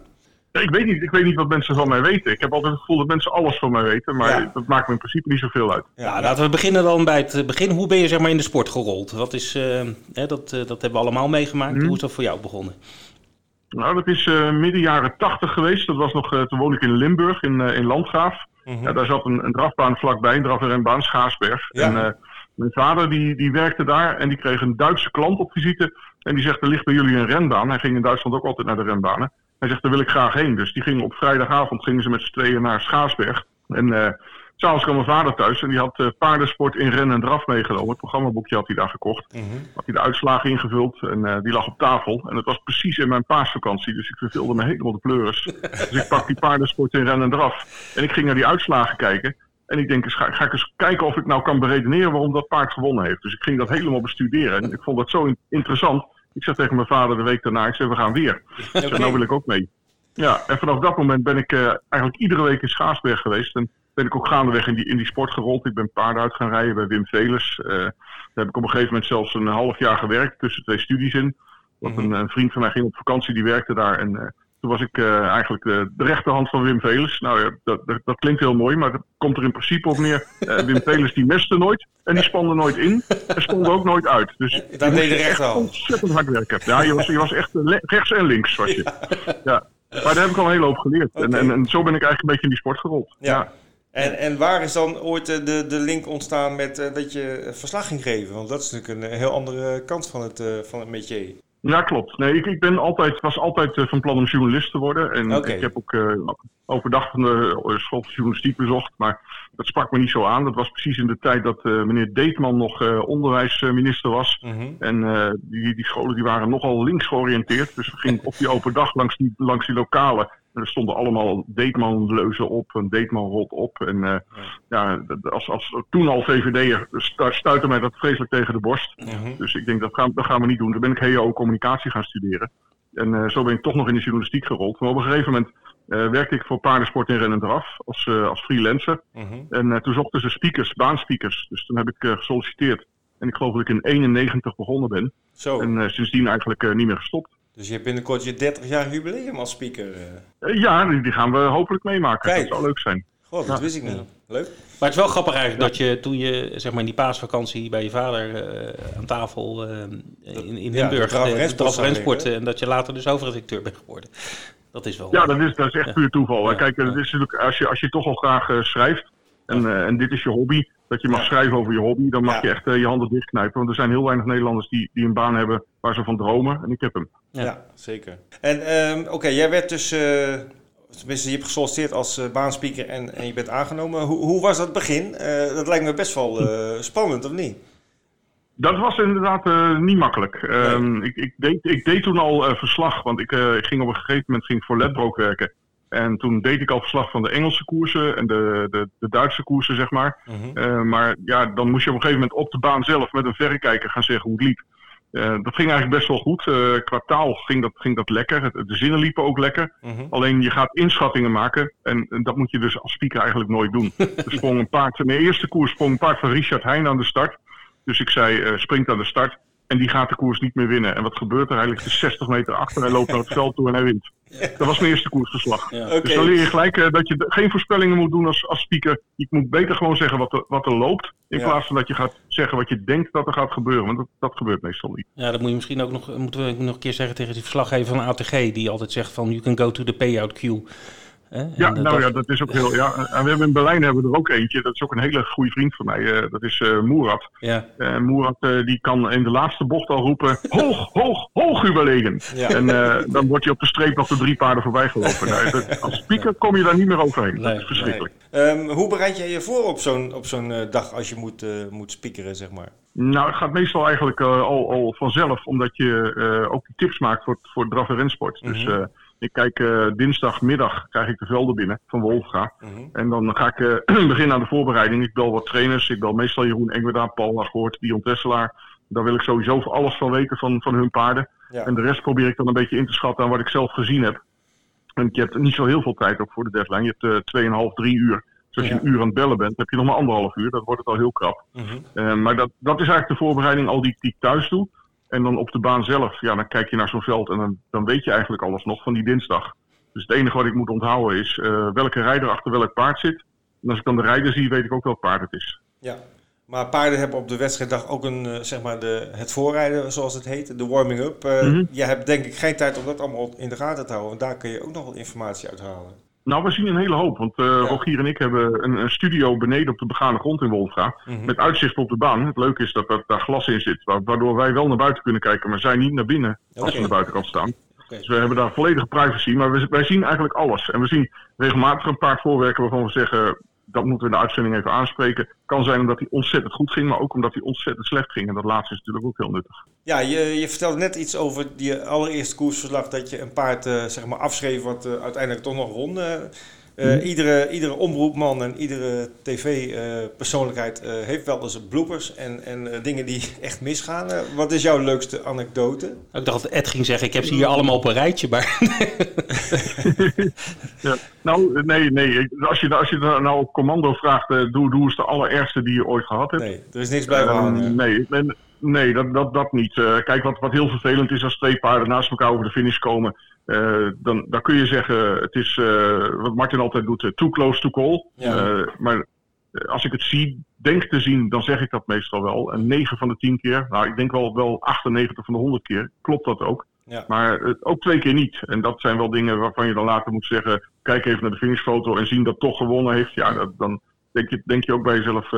Speaker 3: Ik weet, niet, ik weet niet wat mensen van mij weten. Ik heb altijd het gevoel dat mensen alles van mij weten. Maar
Speaker 2: Ja.
Speaker 3: dat maakt me in principe niet zoveel uit.
Speaker 1: Ja, laten we beginnen dan bij het begin. Hoe ben je zeg maar, in de sport gerold? Wat is, eh, hè, dat, eh, dat hebben we allemaal meegemaakt.
Speaker 3: Mhm.
Speaker 1: Hoe is dat voor jou begonnen?
Speaker 3: Nou, dat is eh, midden jaren tachtig geweest. Dat was nog, eh, toen woonde ik in Limburg, in, eh, in Landgraaf.
Speaker 2: Mhm.
Speaker 3: Ja, daar zat een, een drafbaan vlakbij, een draf- en renbaan, Schaarsberg.
Speaker 2: Ja.
Speaker 3: En mijn vader die, die werkte daar en die kreeg een Duitse klant op visite. En die zegt, er ligt bij jullie een renbaan. Hij ging in Duitsland ook altijd naar de renbanen. Hij zegt, daar wil ik graag heen. Dus die gingen op vrijdagavond gingen ze met z'n tweeën naar Schaarsberg. En s'avonds kwam mijn vader thuis en die had eh, paardensport in ren en draf meegenomen. Het programmaboekje had hij daar gekocht.
Speaker 2: Mhm.
Speaker 3: Had hij de uitslagen ingevuld en eh, die lag op tafel. En het was precies in mijn paasvakantie, dus ik verveelde me helemaal de pleuris. dus ik pak die paardensport in ren en draf. En ik ging naar die uitslagen kijken. En ik denk, ga, ga ik eens kijken of ik nou kan beredeneren waarom dat paard gewonnen heeft. Dus ik ging dat helemaal bestuderen. En ik vond dat zo in- interessant. Ik zeg tegen mijn vader de week daarna, ik zeg, we gaan weer. Ik zeg,
Speaker 2: Oké.
Speaker 3: nou wil ik ook mee. Ja, en vanaf dat moment ben ik eh, eigenlijk iedere week in Schaarsberg geweest. En ben ik ook gaandeweg in die, in die sport gerold. Ik ben paarden uit gaan rijden bij Wim Velers. Eh, daar heb ik op een gegeven moment zelfs een half jaar gewerkt tussen twee studies in. Want een, een vriend van mij ging op vakantie, die werkte daar. En eh, toen was ik eh, eigenlijk de, de rechterhand van Wim Velers. Nou ja, dat, dat, dat klinkt heel mooi, maar dat komt er in principe op neer. Wim Velers die meste nooit en die spande nooit in. En spande ook nooit uit. Dus
Speaker 2: Dat deed de
Speaker 3: echt
Speaker 2: rechterhand.
Speaker 3: ontzettend hard werken. Ja, je was, je was echt rechts en links. Was je. Ja. Maar daar heb ik al een hele hoop geleerd. En, en, en zo ben ik eigenlijk een beetje in die sport gerold.
Speaker 2: Ja. En, en waar is dan ooit eh, de, de link ontstaan met eh, dat je eh, verslag ging geven? Want dat is natuurlijk een heel andere kant van het, eh, van het métier.
Speaker 3: Ja, klopt. Nee, ik, ik ben altijd, was altijd van plan om journalist te worden. En ik heb ook overdag van de school journalistiek bezocht. Maar dat sprak me niet zo aan. Dat was precies in de tijd dat meneer Deetman nog onderwijsminister was.
Speaker 2: Mhm.
Speaker 3: En die, die scholen die waren nogal links georiënteerd. Dus we gingen op die open dag langs die, langs die lokalen. Er stonden allemaal Deetman-leuzen op, een Deetman-rot op. En eh, ja, als, als toen al VVD'er stu- stuitte mij dat vreselijk tegen de borst.
Speaker 2: Mhm.
Speaker 3: Dus ik denk, dat gaan, dat gaan we niet doen. Toen ben ik HEO communicatie gaan studeren. En eh, zo ben ik toch nog in de journalistiek gerold. Maar op een gegeven moment eh, werkte ik voor paardensport in Ren en Draf als, eh, als freelancer.
Speaker 2: Mhm.
Speaker 3: En eh, toen zochten ze speakers, baanspeakers. Dus toen heb ik eh, gesolliciteerd. En ik geloof dat ik in 91 begonnen ben.
Speaker 2: Zo,
Speaker 3: En eh, sindsdien eigenlijk eh, niet meer gestopt.
Speaker 2: Dus je hebt binnenkort je 30 jaar jubileum als speaker. eh.
Speaker 3: Eh, ja, die, gaan we hopelijk meemaken.
Speaker 2: Kijk.
Speaker 3: Dat zou leuk zijn.
Speaker 2: God, dat
Speaker 3: Ja.
Speaker 2: wist ik niet. Leuk.
Speaker 1: Maar het is wel grappig eigenlijk dat je toen je zeg maar in die paasvakantie bij je vader eh, aan tafel in, in
Speaker 2: ja,
Speaker 1: Limburg,
Speaker 2: de
Speaker 1: en dat je later dus hoofdredacteur bent geworden. Dat is wel...
Speaker 3: Ja, dat is, dat is echt
Speaker 1: Ja.
Speaker 3: puur toeval. hè. Kijk,
Speaker 1: ja.
Speaker 3: het is natuurlijk, als, je, als je toch al graag schrijft. En, eh, en dit is je hobby. Dat je mag
Speaker 2: Ja.
Speaker 3: schrijven over je hobby. Dan mag
Speaker 2: Ja.
Speaker 3: je echt je handen dichtknijpen. Want er zijn heel weinig Nederlanders die, die een baan hebben waar ze van dromen. En ik heb hem.
Speaker 1: Ja.
Speaker 2: Ja, zeker. En ehm, oké, jij werd dus, eh, tenminste je hebt gesolliciteerd als eh, baanspeaker en, en je bent aangenomen. Hoe, hoe was dat begin? Eh, dat lijkt me best wel eh, spannend, of niet?
Speaker 3: Dat was inderdaad eh, niet makkelijk. Ehm, ik, ik, deed, ik deed toen al eh, verslag, want ik, eh, ik ging op een gegeven moment ging voor Ledbrook werken. En toen deed ik al verslag van de Engelse koersen en de, de, de Duitse koersen, zeg maar.
Speaker 2: Mhm.
Speaker 3: Eh, maar ja, dan moest je op een gegeven moment op de baan zelf met een verrekijker gaan zeggen hoe het liep. Eh, dat ging eigenlijk best wel goed. Eh qua taal ging dat, ging dat lekker. Het- de zinnen liepen ook lekker.
Speaker 2: Mhm.
Speaker 3: Alleen je gaat inschattingen maken. En, en dat moet je dus als speaker eigenlijk nooit doen. er sprong een paard. In mijn eerste koers sprong een paard van Richard Heijn aan de start. Dus ik zei, eh, springt aan de start. En die gaat de koers niet meer winnen. En wat gebeurt er? Hij ligt er 60 meter achter. Hij loopt naar het veld toe en hij wint. Dat was mijn eerste koersverslag.
Speaker 1: Ja.
Speaker 2: Oké.
Speaker 3: Dus dan leer je gelijk eh, dat je geen voorspellingen moet doen als, als speaker. Je moet beter gewoon zeggen wat er, wat er loopt. In
Speaker 2: Ja.
Speaker 3: plaats van dat je gaat zeggen wat je denkt dat er gaat gebeuren. Want dat, dat gebeurt meestal niet.
Speaker 1: Ja, dat moet je misschien ook nog, moeten we nog een keer zeggen tegen die verslaggever van ATG, die altijd zegt van you can go to the payout queue. Hè? En
Speaker 3: Ja,
Speaker 1: dat-
Speaker 3: nou ja,
Speaker 1: dat-
Speaker 3: is ook heel. Ja, en we hebben in Berlijn hebben we er ook eentje. Dat is ook een hele goede vriend van mij. eh, dat is eh Moerat.
Speaker 1: ja.
Speaker 3: Eh Moerat eh, die kan in de laatste bocht al roepen: hoog, hoog, hoog überlegen.
Speaker 2: Ja.
Speaker 3: En eh, dan wordt je op de streep nog de drie paarden voorbij gelopen. Nou, dat- als speaker kom je daar niet meer overheen.
Speaker 1: Nee,
Speaker 3: dat is verschrikkelijk.
Speaker 2: Ehm, hoe bereid jij je voor op zo'n op zo'n eh, dag als je moet, eh, moet speakeren, zeg maar?
Speaker 3: Nou, het gaat meestal eigenlijk eh, al, al vanzelf, omdat je eh, ook die tips maakt voor, voor draf- en rensport. Dus
Speaker 2: Mhm.
Speaker 3: Eh, ik kijk eh, dinsdagmiddag krijg ik de velden binnen van Wolfga.
Speaker 2: Mhm.
Speaker 3: En dan ga ik eh, beginnen aan de voorbereiding. Ik bel wat trainers. Ik bel meestal Jeroen Engwerda, Paul Lagoort, Dion Tesselaar. Daar wil ik sowieso alles van weten van, van hun paarden.
Speaker 2: Ja.
Speaker 3: En de rest probeer ik dan een beetje in te schatten aan wat ik zelf gezien heb. En je hebt niet zo heel veel tijd ook voor de deadline. Je hebt eh 2,5, 3 uur. Dus als je
Speaker 2: Ja.
Speaker 3: een uur aan het bellen bent, heb je nog maar anderhalf uur. Dat wordt het al heel krap.
Speaker 2: Mhm.
Speaker 3: Eh, maar dat, dat is eigenlijk de voorbereiding al die, die ik thuis doe. En dan op de baan zelf, ja, dan kijk je naar zo'n veld en dan, dan weet je eigenlijk alles nog van die dinsdag. Dus het enige wat ik moet onthouden is welke rijder achter welk paard zit. En als ik dan de rijder zie, weet ik ook welk paard het is.
Speaker 2: Ja, maar paarden hebben op de wedstrijddag ook een, zeg maar de, het voorrijden, zoals het heet, de warming-up. Uh, Je hebt denk ik geen tijd om dat allemaal in de gaten te houden, want daar kun je ook nog wat informatie uithalen.
Speaker 3: Nou, we zien een hele hoop. Want uh, Rogier en ik hebben een, een, studio beneden op de begane grond in Wolfga. Mhm. Met uitzicht op de baan. Het leuke is dat, dat daar glas in zit. Waardoor wij wel naar buiten kunnen kijken, maar zij niet naar binnen als we aan de buitenkant staan. Dus we hebben daar volledige privacy. Maar we, wij zien eigenlijk alles. En we zien regelmatig een paar voorwerken waarvan we zeggen dat moeten we in de uitzending even aanspreken. kan zijn omdat hij ontzettend goed ging, maar ook omdat hij ontzettend slecht ging. En dat laatste is natuurlijk ook heel nuttig.
Speaker 2: Ja, je, je vertelde net iets over die allereerste koersverslag dat je een paard uh, zeg maar afschreef wat uh, uiteindelijk toch nog won. Uh, uh, iedere, iedere omroepman en iedere tv-persoonlijkheid uh, uh, heeft wel eens bloopers en, en dingen die echt misgaan. wat is jouw leukste anekdote?
Speaker 1: Ik dacht dat Ed ging zeggen, ik heb ze hier allemaal op een rijtje. Maar...
Speaker 3: ja, nou, nee, nee. Als je, als je nou op commando vraagt, doe, doe eens de allerergste die je ooit gehad hebt.
Speaker 2: Nee, er is niks bij.
Speaker 3: Nee, nee, nee, dat, dat, dat niet. kijk, wat, wat heel vervelend is als twee paarden naast elkaar over de finish komen uh, dan, dan kun je zeggen, het is uh, wat Martin altijd doet, uh, too close to call. maar als ik het zie, denk te zien, dan zeg ik dat meestal wel. En 9 van de 10 keer, nou ik denk wel, wel 98 van de 100 keer, klopt dat ook. Ja. Maar ook twee keer niet. En dat zijn wel dingen waarvan je dan later moet zeggen, kijk even naar de finishfoto en zien dat toch gewonnen heeft. Ja, dat, dan denk je, denk je ook bij jezelf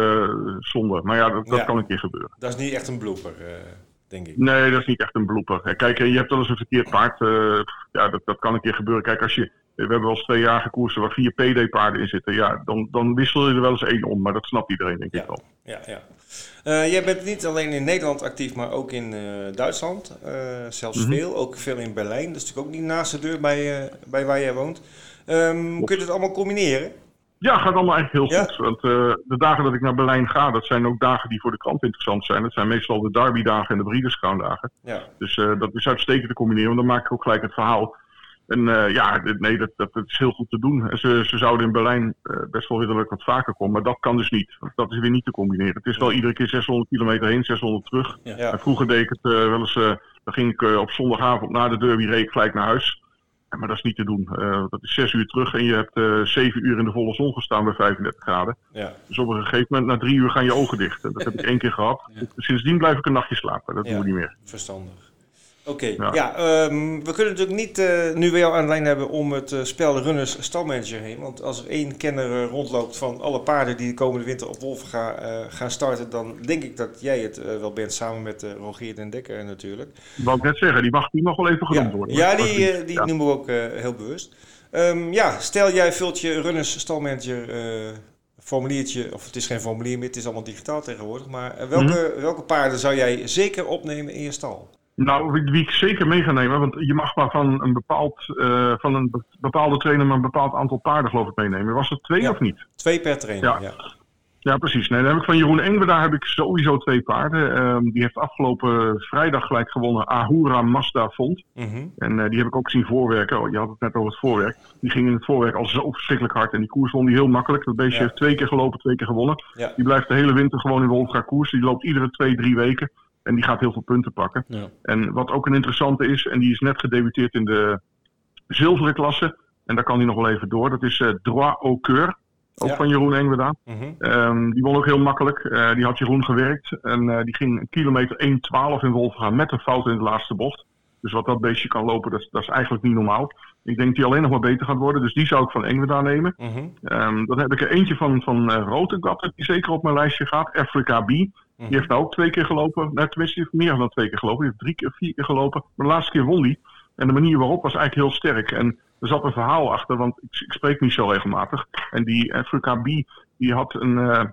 Speaker 3: zonde. Maar ja, dat, dat kan een keer gebeuren.
Speaker 2: Dat is niet echt een blooper denk ik.
Speaker 3: Nee, dat is niet echt een blooper. Kijk, je hebt wel eens een verkeerd paard. Ja, dat, dat kan een keer gebeuren. Kijk, als je, we hebben wel eens twee jaar gekoersen waar vier PD-paarden in zitten. Ja, dan, dan wissel je er wel eens één om. Maar dat snapt iedereen, denk ik wel.
Speaker 2: Ja, ja. Uh, jij bent niet alleen in Nederland actief, maar ook in uh, Duitsland. zelfs mm -hmm. veel. Ook veel in Berlijn. Dat is natuurlijk ook niet naast de deur bij, bij waar jij woont. Um, kun je het allemaal combineren?
Speaker 3: Ja, gaat allemaal eigenlijk heel goed. Want uh, de dagen dat ik naar Berlijn ga, dat zijn ook dagen die voor de krant interessant zijn. Dat zijn meestal de derby-dagen en de Breeders' Ja. Dus uh, dat is uitstekend te combineren, want dan maak ik ook gelijk het verhaal. En uh, ja, nee, dat, dat, is heel goed te doen. Ze, ze zouden in Berlijn best wel ik wat vaker kom, maar dat kan dus niet. Dat is weer niet te combineren. Het is wel iedere keer 600 kilometer heen, 600 terug. Ja. En vroeger deed ik het wel eens, dan ging ik op zondagavond na de derby reed ik gelijk naar huis maar dat is niet te doen. Uh, dat is zes uur terug en je hebt uh, zeven uur in de volle zon gestaan bij 35 graden. Ja. Dus op een gegeven moment, na drie uur gaan je ogen dicht. Dat heb ik één keer gehad. Ja. Sindsdien blijf ik een nachtje slapen. Dat doen we niet meer.
Speaker 2: Verstandig. Oké, ja, um, we kunnen natuurlijk niet uh, nu weer jou aan de lijn hebben om het uh, spel Runners stalmanager heen. Want als er één kenner uh, rondloopt van alle paarden die de komende winter op Wolven gaan, gaan starten, dan denk ik dat jij het wel bent samen met Rogier den Dekker natuurlijk.
Speaker 3: Wat ik net zeggen, die mag, die mag wel even genoemd
Speaker 2: ja.
Speaker 3: worden.
Speaker 2: Ja, die, die noemen we ook heel bewust. Um, ja, stel jij vult je Runners stalmanager formuliertje, of het is geen formulier meer, het is allemaal digitaal tegenwoordig. Maar welke, mm welke paarden zou jij zeker opnemen in je stal?
Speaker 3: Nou, wie, ik zeker mee ga nemen, want je mag maar van een, bepaald, uh, van een bepaalde trainer maar een bepaald aantal paarden geloof ik meenemen. Was het twee of niet?
Speaker 2: Twee per trainer, ja.
Speaker 3: ja. ja. precies. Nee, dan heb ik van Jeroen Engwe, daar heb ik sowieso twee paarden. Um, die heeft afgelopen vrijdag gelijk gewonnen Ahura Mazda Font. Mm -hmm. En uh, die heb ik ook zien voorwerken. Oh, je had het net over het voorwerk. Die ging in het voorwerk al zo verschrikkelijk hard. En die koers won die heel makkelijk. Dat beestje ja. heeft twee keer gelopen, twee keer gewonnen. Die blijft de hele winter gewoon in de Wolfga koers. Die loopt iedere twee, drie weken. En die gaat heel veel punten pakken. Ja. En wat ook een interessante is, en die is net gedebuteerd in de zilveren klasse. En daar kan hij nog wel even door. Dat is uh, Droit au Coeur. Ook ja. van Jeroen Engweda. Mm -hmm. um, die won ook heel makkelijk. Uh, die had Jeroen gewerkt. En uh, die ging kilometer 1,12 in Wolfgaan met een fout in de laatste bocht. Dus wat dat beestje kan lopen, dat, dat is eigenlijk niet normaal. Ik denk dat hij alleen nog maar beter gaat worden. Dus die zou ik van Engweda nemen. Mm -hmm. um, dan heb ik er eentje van, van uh, die zeker op mijn lijstje gaat. Africa B. Die heeft nou ook twee keer gelopen. Nou, tenminste, die heeft meer dan twee keer gelopen. Die heeft drie keer, vier keer gelopen. Maar de laatste keer won die. En de manier waarop was eigenlijk heel sterk. En er zat een verhaal achter, want ik, ik spreek niet zo regelmatig. En die Afrika B, die had een uh,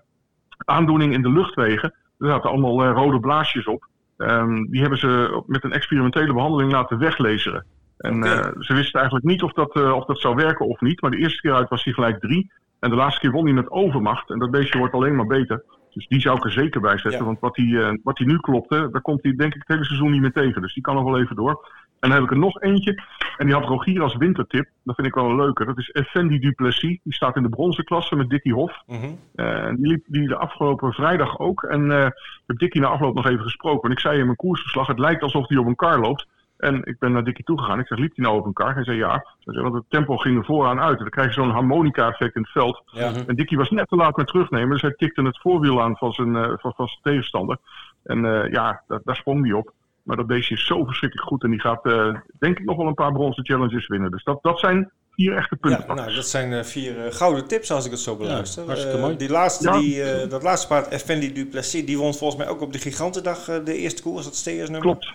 Speaker 3: aandoening in de luchtwegen. Er zaten allemaal uh, rode blaasjes op. Um, die hebben ze met een experimentele behandeling laten weglezeren. En okay. uh, ze wisten eigenlijk niet of dat, of dat zou werken of niet. Maar de eerste keer uit was hij gelijk drie. En de laatste keer won hij met overmacht. En dat beestje wordt alleen maar beter. Dus die zou ik er zeker bij zetten. Ja. Want wat hij, uh, wat hij nu klopte, daar komt hij denk ik het hele seizoen niet meer tegen. Dus die kan nog wel even door. En dan heb ik er nog eentje. En die had Rogier als wintertip. Dat vind ik wel een leuke. Dat is Effendi Duplessis. Die staat in de bronzen klasse met Dickie Hof. Mm -hmm. uh, die liep die de afgelopen vrijdag ook. En uh, ik heb Dickie na afloop nog even gesproken. En ik zei in mijn koersverslag, het lijkt alsof hij op een kar loopt. En ik ben naar Dickie toegegaan. Ik zeg, liep hij nou op een kar? Hij zei ja. Hij zei, want het tempo ging er vooraan uit. En dan krijg je zo'n harmonica-effect in het veld.
Speaker 2: Ja.
Speaker 3: En Dickie was net te laat met terugnemen. Dus hij tikte het voorwiel aan van zijn, eh, van, van zijn tegenstander. En eh, ja, daar, daar sprong hij op. Maar dat beestje is zo verschrikkelijk goed. En die gaat eh, denk ik nog wel een paar bronzen challenges winnen. Dus dat, dat zijn vier echte punten.
Speaker 2: Ja, nou, dat zijn vier gouden tips als ik het zo beluister.
Speaker 1: hartstikke
Speaker 2: Eh,
Speaker 1: mooi.
Speaker 2: Die laatste,
Speaker 3: Ja.
Speaker 2: die, eh, dat laatste paard, Effendi Duplessis, die won volgens mij ook op de Gigantendag de eerste koers, dat steersnummer.
Speaker 3: Klopt.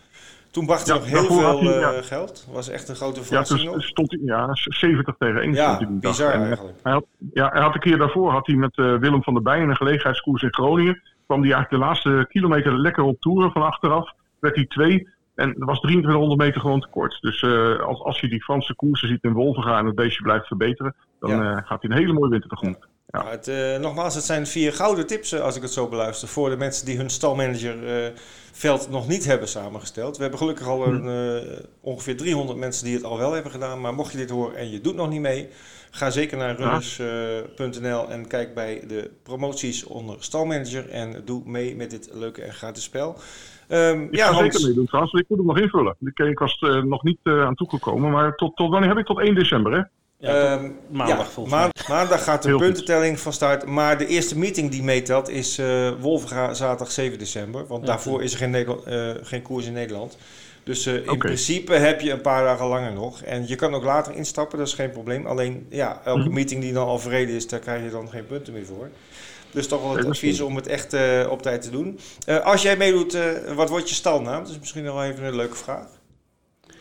Speaker 2: Toen bracht hij
Speaker 3: Ja,
Speaker 2: nog heel veel
Speaker 3: hij,
Speaker 2: eh,
Speaker 3: ja.
Speaker 2: geld. was echt een grote
Speaker 3: Ja,
Speaker 2: verrassing nog.
Speaker 3: stond hij ja, 70 tegen 1.
Speaker 2: Ja,
Speaker 3: stond hij dag.
Speaker 2: bizar
Speaker 3: eh,
Speaker 2: eigenlijk.
Speaker 3: Hij had, ja, hij had een keer daarvoor had hij met eh, Willem van der Bijen een gelegenheidskoers in Groningen. Kwam hij eigenlijk de laatste kilometer lekker op toeren van achteraf. Werd hij twee. En er was 2300 meter gewoon tekort. Dus als, als je die Franse koersen ziet in Wolvenga en het beestje blijft verbeteren, dan
Speaker 2: Ja.
Speaker 3: gaat hij een hele mooie winter tegemoet. Ja.
Speaker 2: Maar het, eh, nogmaals, het zijn vier gouden tips eh, als ik het zo beluister. Voor de mensen die hun stalmanager eh, veld nog niet hebben samengesteld. We hebben gelukkig al een, eh, ongeveer 300 mensen die het al wel hebben gedaan. Maar mocht je dit horen en je doet nog niet mee, ga zeker naar runners.nl en kijk bij de promoties onder stalmanager. En doe mee met dit leuke en gratis spel. Ehm,
Speaker 3: Ik
Speaker 2: ja,
Speaker 3: ga
Speaker 2: Hans,
Speaker 3: zeker meedoen trouwens, ik moet hem nog invullen. Ik, ik was nog niet aan toegekomen, maar tot, tot wanneer heb ik? Tot 1 december, hè?
Speaker 1: Ja,
Speaker 2: Ehm,
Speaker 1: maandag
Speaker 2: ja,
Speaker 1: volgens
Speaker 2: maan- Maandag gaat de
Speaker 3: Heel goed.
Speaker 2: puntentelling van start. Maar de eerste meeting die meetelt is eh Wolvenga zaterdag 7 december. Want
Speaker 1: Ja,
Speaker 2: daarvoor is er geen, eh, geen koers in Nederland. Dus eh, in principe heb je een paar dagen langer nog. En je kan ook later instappen, dat is geen probleem. Alleen ja, elke
Speaker 3: Mhm.
Speaker 2: meeting die dan al verreden is, daar krijg je dan geen punten meer voor. Dus toch wel het advies om het echt eh, op tijd te doen. Eh, als jij meedoet, eh, wat wordt je stalnaam? Dat is misschien nog wel even een leuke vraag.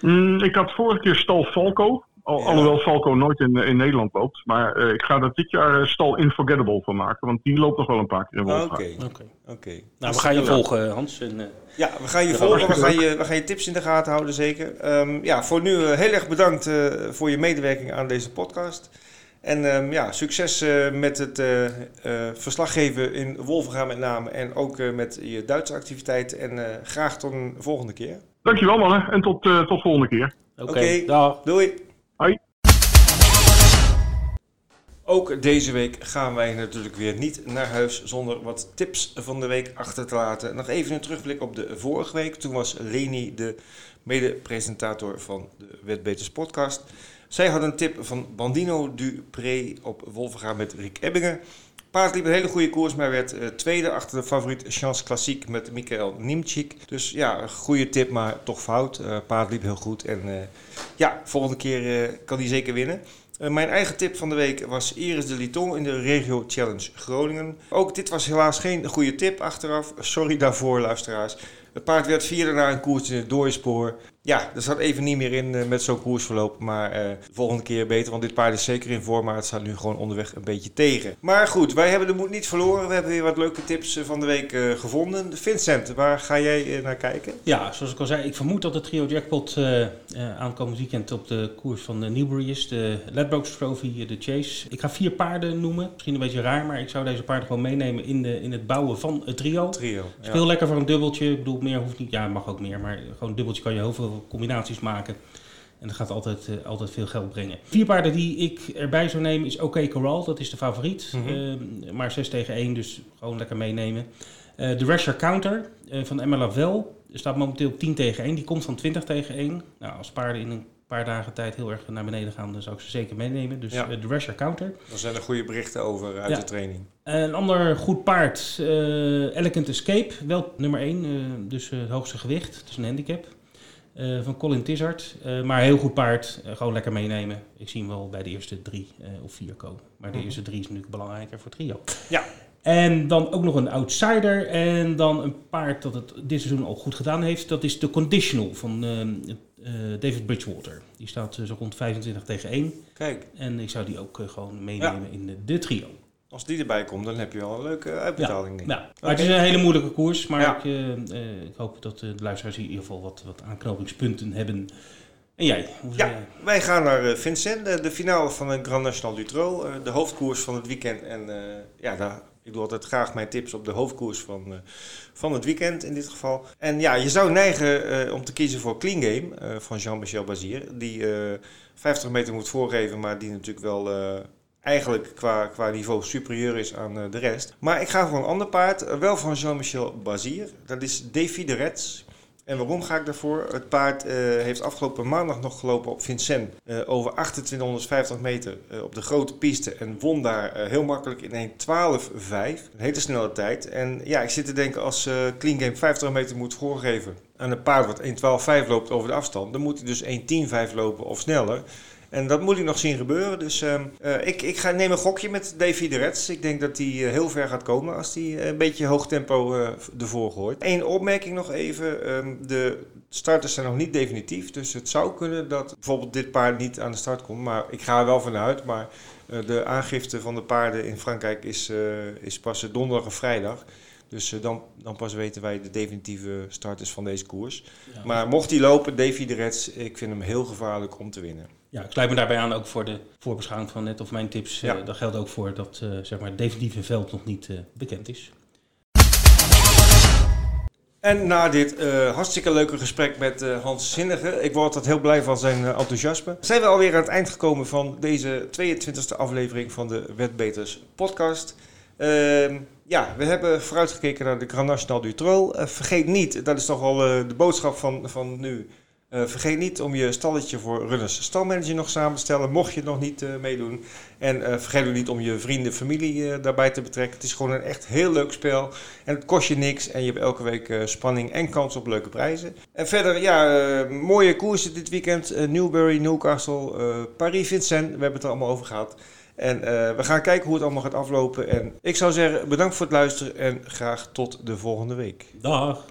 Speaker 3: Mm, ik had vorige keer Stal Falco. Al,
Speaker 2: Ja.
Speaker 3: Alhoewel Falco nooit in, in Nederland loopt. Maar eh, ik ga er dit jaar eh, Stal Unforgettable van maken. Want die loopt nog wel een paar keer in
Speaker 2: Oké,
Speaker 3: Wolfga.
Speaker 1: Oké.
Speaker 2: oké.
Speaker 1: Nou, we gaan je volgen, Hans. En, eh,
Speaker 2: Ja, we gaan je volgen. We gaan je, we gaan je tips in de gaten houden, zeker. Ehm, ja, voor nu eh, heel erg bedankt eh, voor je medewerking aan deze podcast. En ehm, ja, succes eh, met het eh, eh, verslaggeven in Wolvenga met name. En ook eh, met je Duitse activiteit. En eh, graag tot een volgende keer.
Speaker 3: Dankjewel mannen. En tot, eh, tot volgende keer.
Speaker 1: Oké,
Speaker 2: Oké.
Speaker 1: dag.
Speaker 2: Doei! Ook deze week gaan wij natuurlijk weer niet naar huis zonder wat tips van de week achter te laten. Nog even een terugblik op de vorige week. Toen was Leni de mede-presentator van de Wetbeters podcast. Zij had een tip van Bandino Dupré op Wolvenga met Rick Ebbingen. Paard liep een hele goede koers, maar werd eh, tweede achter de favoriet Chance Klassiek met Michael Nimchik. Dus ja, een goede tip, maar toch fout. Eh paard liep heel goed en eh, ja, volgende keer kan hij zeker winnen. Eh, mijn eigen tip van de week was Iris de Liton in de Regio Challenge Groningen. Ook dit was helaas geen goede tip achteraf. Sorry daarvoor, luisteraars. Het paard werd vierde na een koers in het doorspoor. Ja, er zat even niet meer in eh, met zo'n koersverloop. Maar eh, de volgende keer beter, want dit paard is zeker in vorm. Maar het staat nu gewoon onderweg een beetje tegen. Maar goed, wij hebben de moed niet verloren. We hebben weer wat leuke tips eh, van de week gevonden. Vincent, waar ga jij naar kijken?
Speaker 1: Ja, zoals ik al zei, ik vermoed dat de trio jackpot aankomend weekend op de koers van de Newbury is. De Ladbrokes Trophy, de Chase. Ik ga vier paarden noemen. Misschien een beetje raar, maar ik zou deze paarden gewoon meenemen in, de, in het bouwen van het trio.
Speaker 2: Trio.
Speaker 1: Heel lekker voor een dubbeltje. Ik bedoel, meer hoeft niet. Ja, mag ook meer. Maar gewoon een dubbeltje kan je heel veel combinaties maken. En dat gaat altijd, eh, altijd veel geld brengen. Vier paarden die ik erbij zou nemen is OK Corral. Dat is de favoriet.
Speaker 2: Mhm.
Speaker 1: Eh, maar 6 tegen 1, dus gewoon lekker meenemen. Eh de Rasher Counter eh, van Emma Lavelle. Er staat momenteel op 10 tegen 1. Die komt van 20 tegen 1. Nou, als paarden in een paar dagen tijd heel erg naar beneden gaan, dan zou ik ze zeker meenemen. Dus
Speaker 2: Ja.
Speaker 1: de Rasher Counter.
Speaker 2: Daar zijn er goede berichten over uit
Speaker 1: Ja.
Speaker 2: de training.
Speaker 1: Een ander goed paard, eh, Elegant Escape, wel nummer 1, dus het hoogste gewicht, het is een handicap. Eh, van Colin Tizard, Eh, maar heel goed paard, eh, gewoon lekker meenemen. Ik zie hem wel bij de eerste drie of vier komen. Maar de
Speaker 2: Mhm.
Speaker 1: eerste drie is natuurlijk belangrijker voor trio.
Speaker 2: Ja.
Speaker 1: En dan ook nog een outsider en dan een paard dat het dit seizoen al goed gedaan heeft. Dat is de Conditional van eh, eh, David Bridgewater. Die staat zo rond 25 tegen 1.
Speaker 2: Kijk,
Speaker 1: En ik zou die ook gewoon meenemen in de, de trio.
Speaker 2: Als die erbij komt, dan heb je wel een leuke uitbetaling. ik.
Speaker 1: Ja, maar het is een hele moeilijke koers. Maar
Speaker 2: Ja.
Speaker 1: ik, eh, eh, ik hoop dat de luisteraars hier in ieder geval wat, wat aanknopingspunten hebben. En jij? Hoe
Speaker 2: Ja.
Speaker 1: jij-
Speaker 2: Wij gaan naar eh, Vincent, de, de finale van de Grand National Dutro. eh, de hoofdkoers van het weekend. En ja, daar, ik doe altijd graag mijn tips op de hoofdkoers van, van het weekend in dit geval. En ja, je zou neigen om te kiezen voor Clean Game van Jean-Michel Bazir. Die eh 50 meter moet voorgeven, maar die natuurlijk wel... eh, Eigenlijk qua, qua niveau superieur is aan eh, de rest. Maar ik ga voor een ander paard. eh, wel van Jean-Michel Bazir. Dat is Defi de Reds. En waarom ga ik daarvoor? Het paard heeft afgelopen maandag nog gelopen op Vincennes over 2850 meter op de grote piste en won daar heel makkelijk in 1.12.5. Een hele snelle tijd. En ja, ik zit te denken als Clean Game 50 meter moet voorgeven aan een paard wat 1.12.5 loopt over de afstand, dan moet hij dus 1.10.5 lopen of sneller. En dat moet ik nog zien gebeuren. Dus uh, ik, ik ga, neem een gokje met Davy de Reds. Ik denk dat hij uh, heel ver gaat komen als hij een beetje hoog tempo ervoor gooit. Eén opmerking nog even. Um, de starters zijn nog niet definitief. Dus het zou kunnen dat bijvoorbeeld dit paard niet aan de start komt. Maar ik ga er wel vanuit. Maar de aangifte van de paarden in Frankrijk is, is pas donderdag of vrijdag. Dus uh, dan, dan pas weten wij de definitieve starters van deze koers. Ja. Maar mocht hij lopen, Davy de Reds, ik vind hem heel gevaarlijk om te winnen.
Speaker 1: Ja, ik sluit me daarbij aan ook voor de voorbeschouwing van net of mijn tips. Ja. Uh, dat geldt ook voor dat uh, zeg maar het definitieve veld nog niet bekend is.
Speaker 2: En na dit hartstikke leuke gesprek met Hans Zinnige, ik word altijd heel blij van zijn enthousiasme, zijn we alweer aan het eind gekomen van deze 22e aflevering van de Wetbeters podcast. Ehm, ja, we hebben vooruitgekeken naar de Grand National du Trol. Uh, vergeet niet, dat is toch al uh, de boodschap van, van nu. Uh, vergeet niet om je stalletje voor runners stalmanager nog samen te stellen, mocht je nog niet meedoen. En vergeet ook niet om je vrienden, familie daarbij te betrekken. Het is gewoon een echt heel leuk spel. En het kost je niks. En je hebt elke week spanning en kans op leuke prijzen. En verder, ja, mooie koersen dit weekend. Newbury, Newcastle, Paris-Vincennes. We hebben het er allemaal over gehad. En eh, we gaan kijken hoe het allemaal gaat aflopen. En ik zou zeggen, bedankt voor het luisteren en graag tot de volgende week.
Speaker 1: Dag.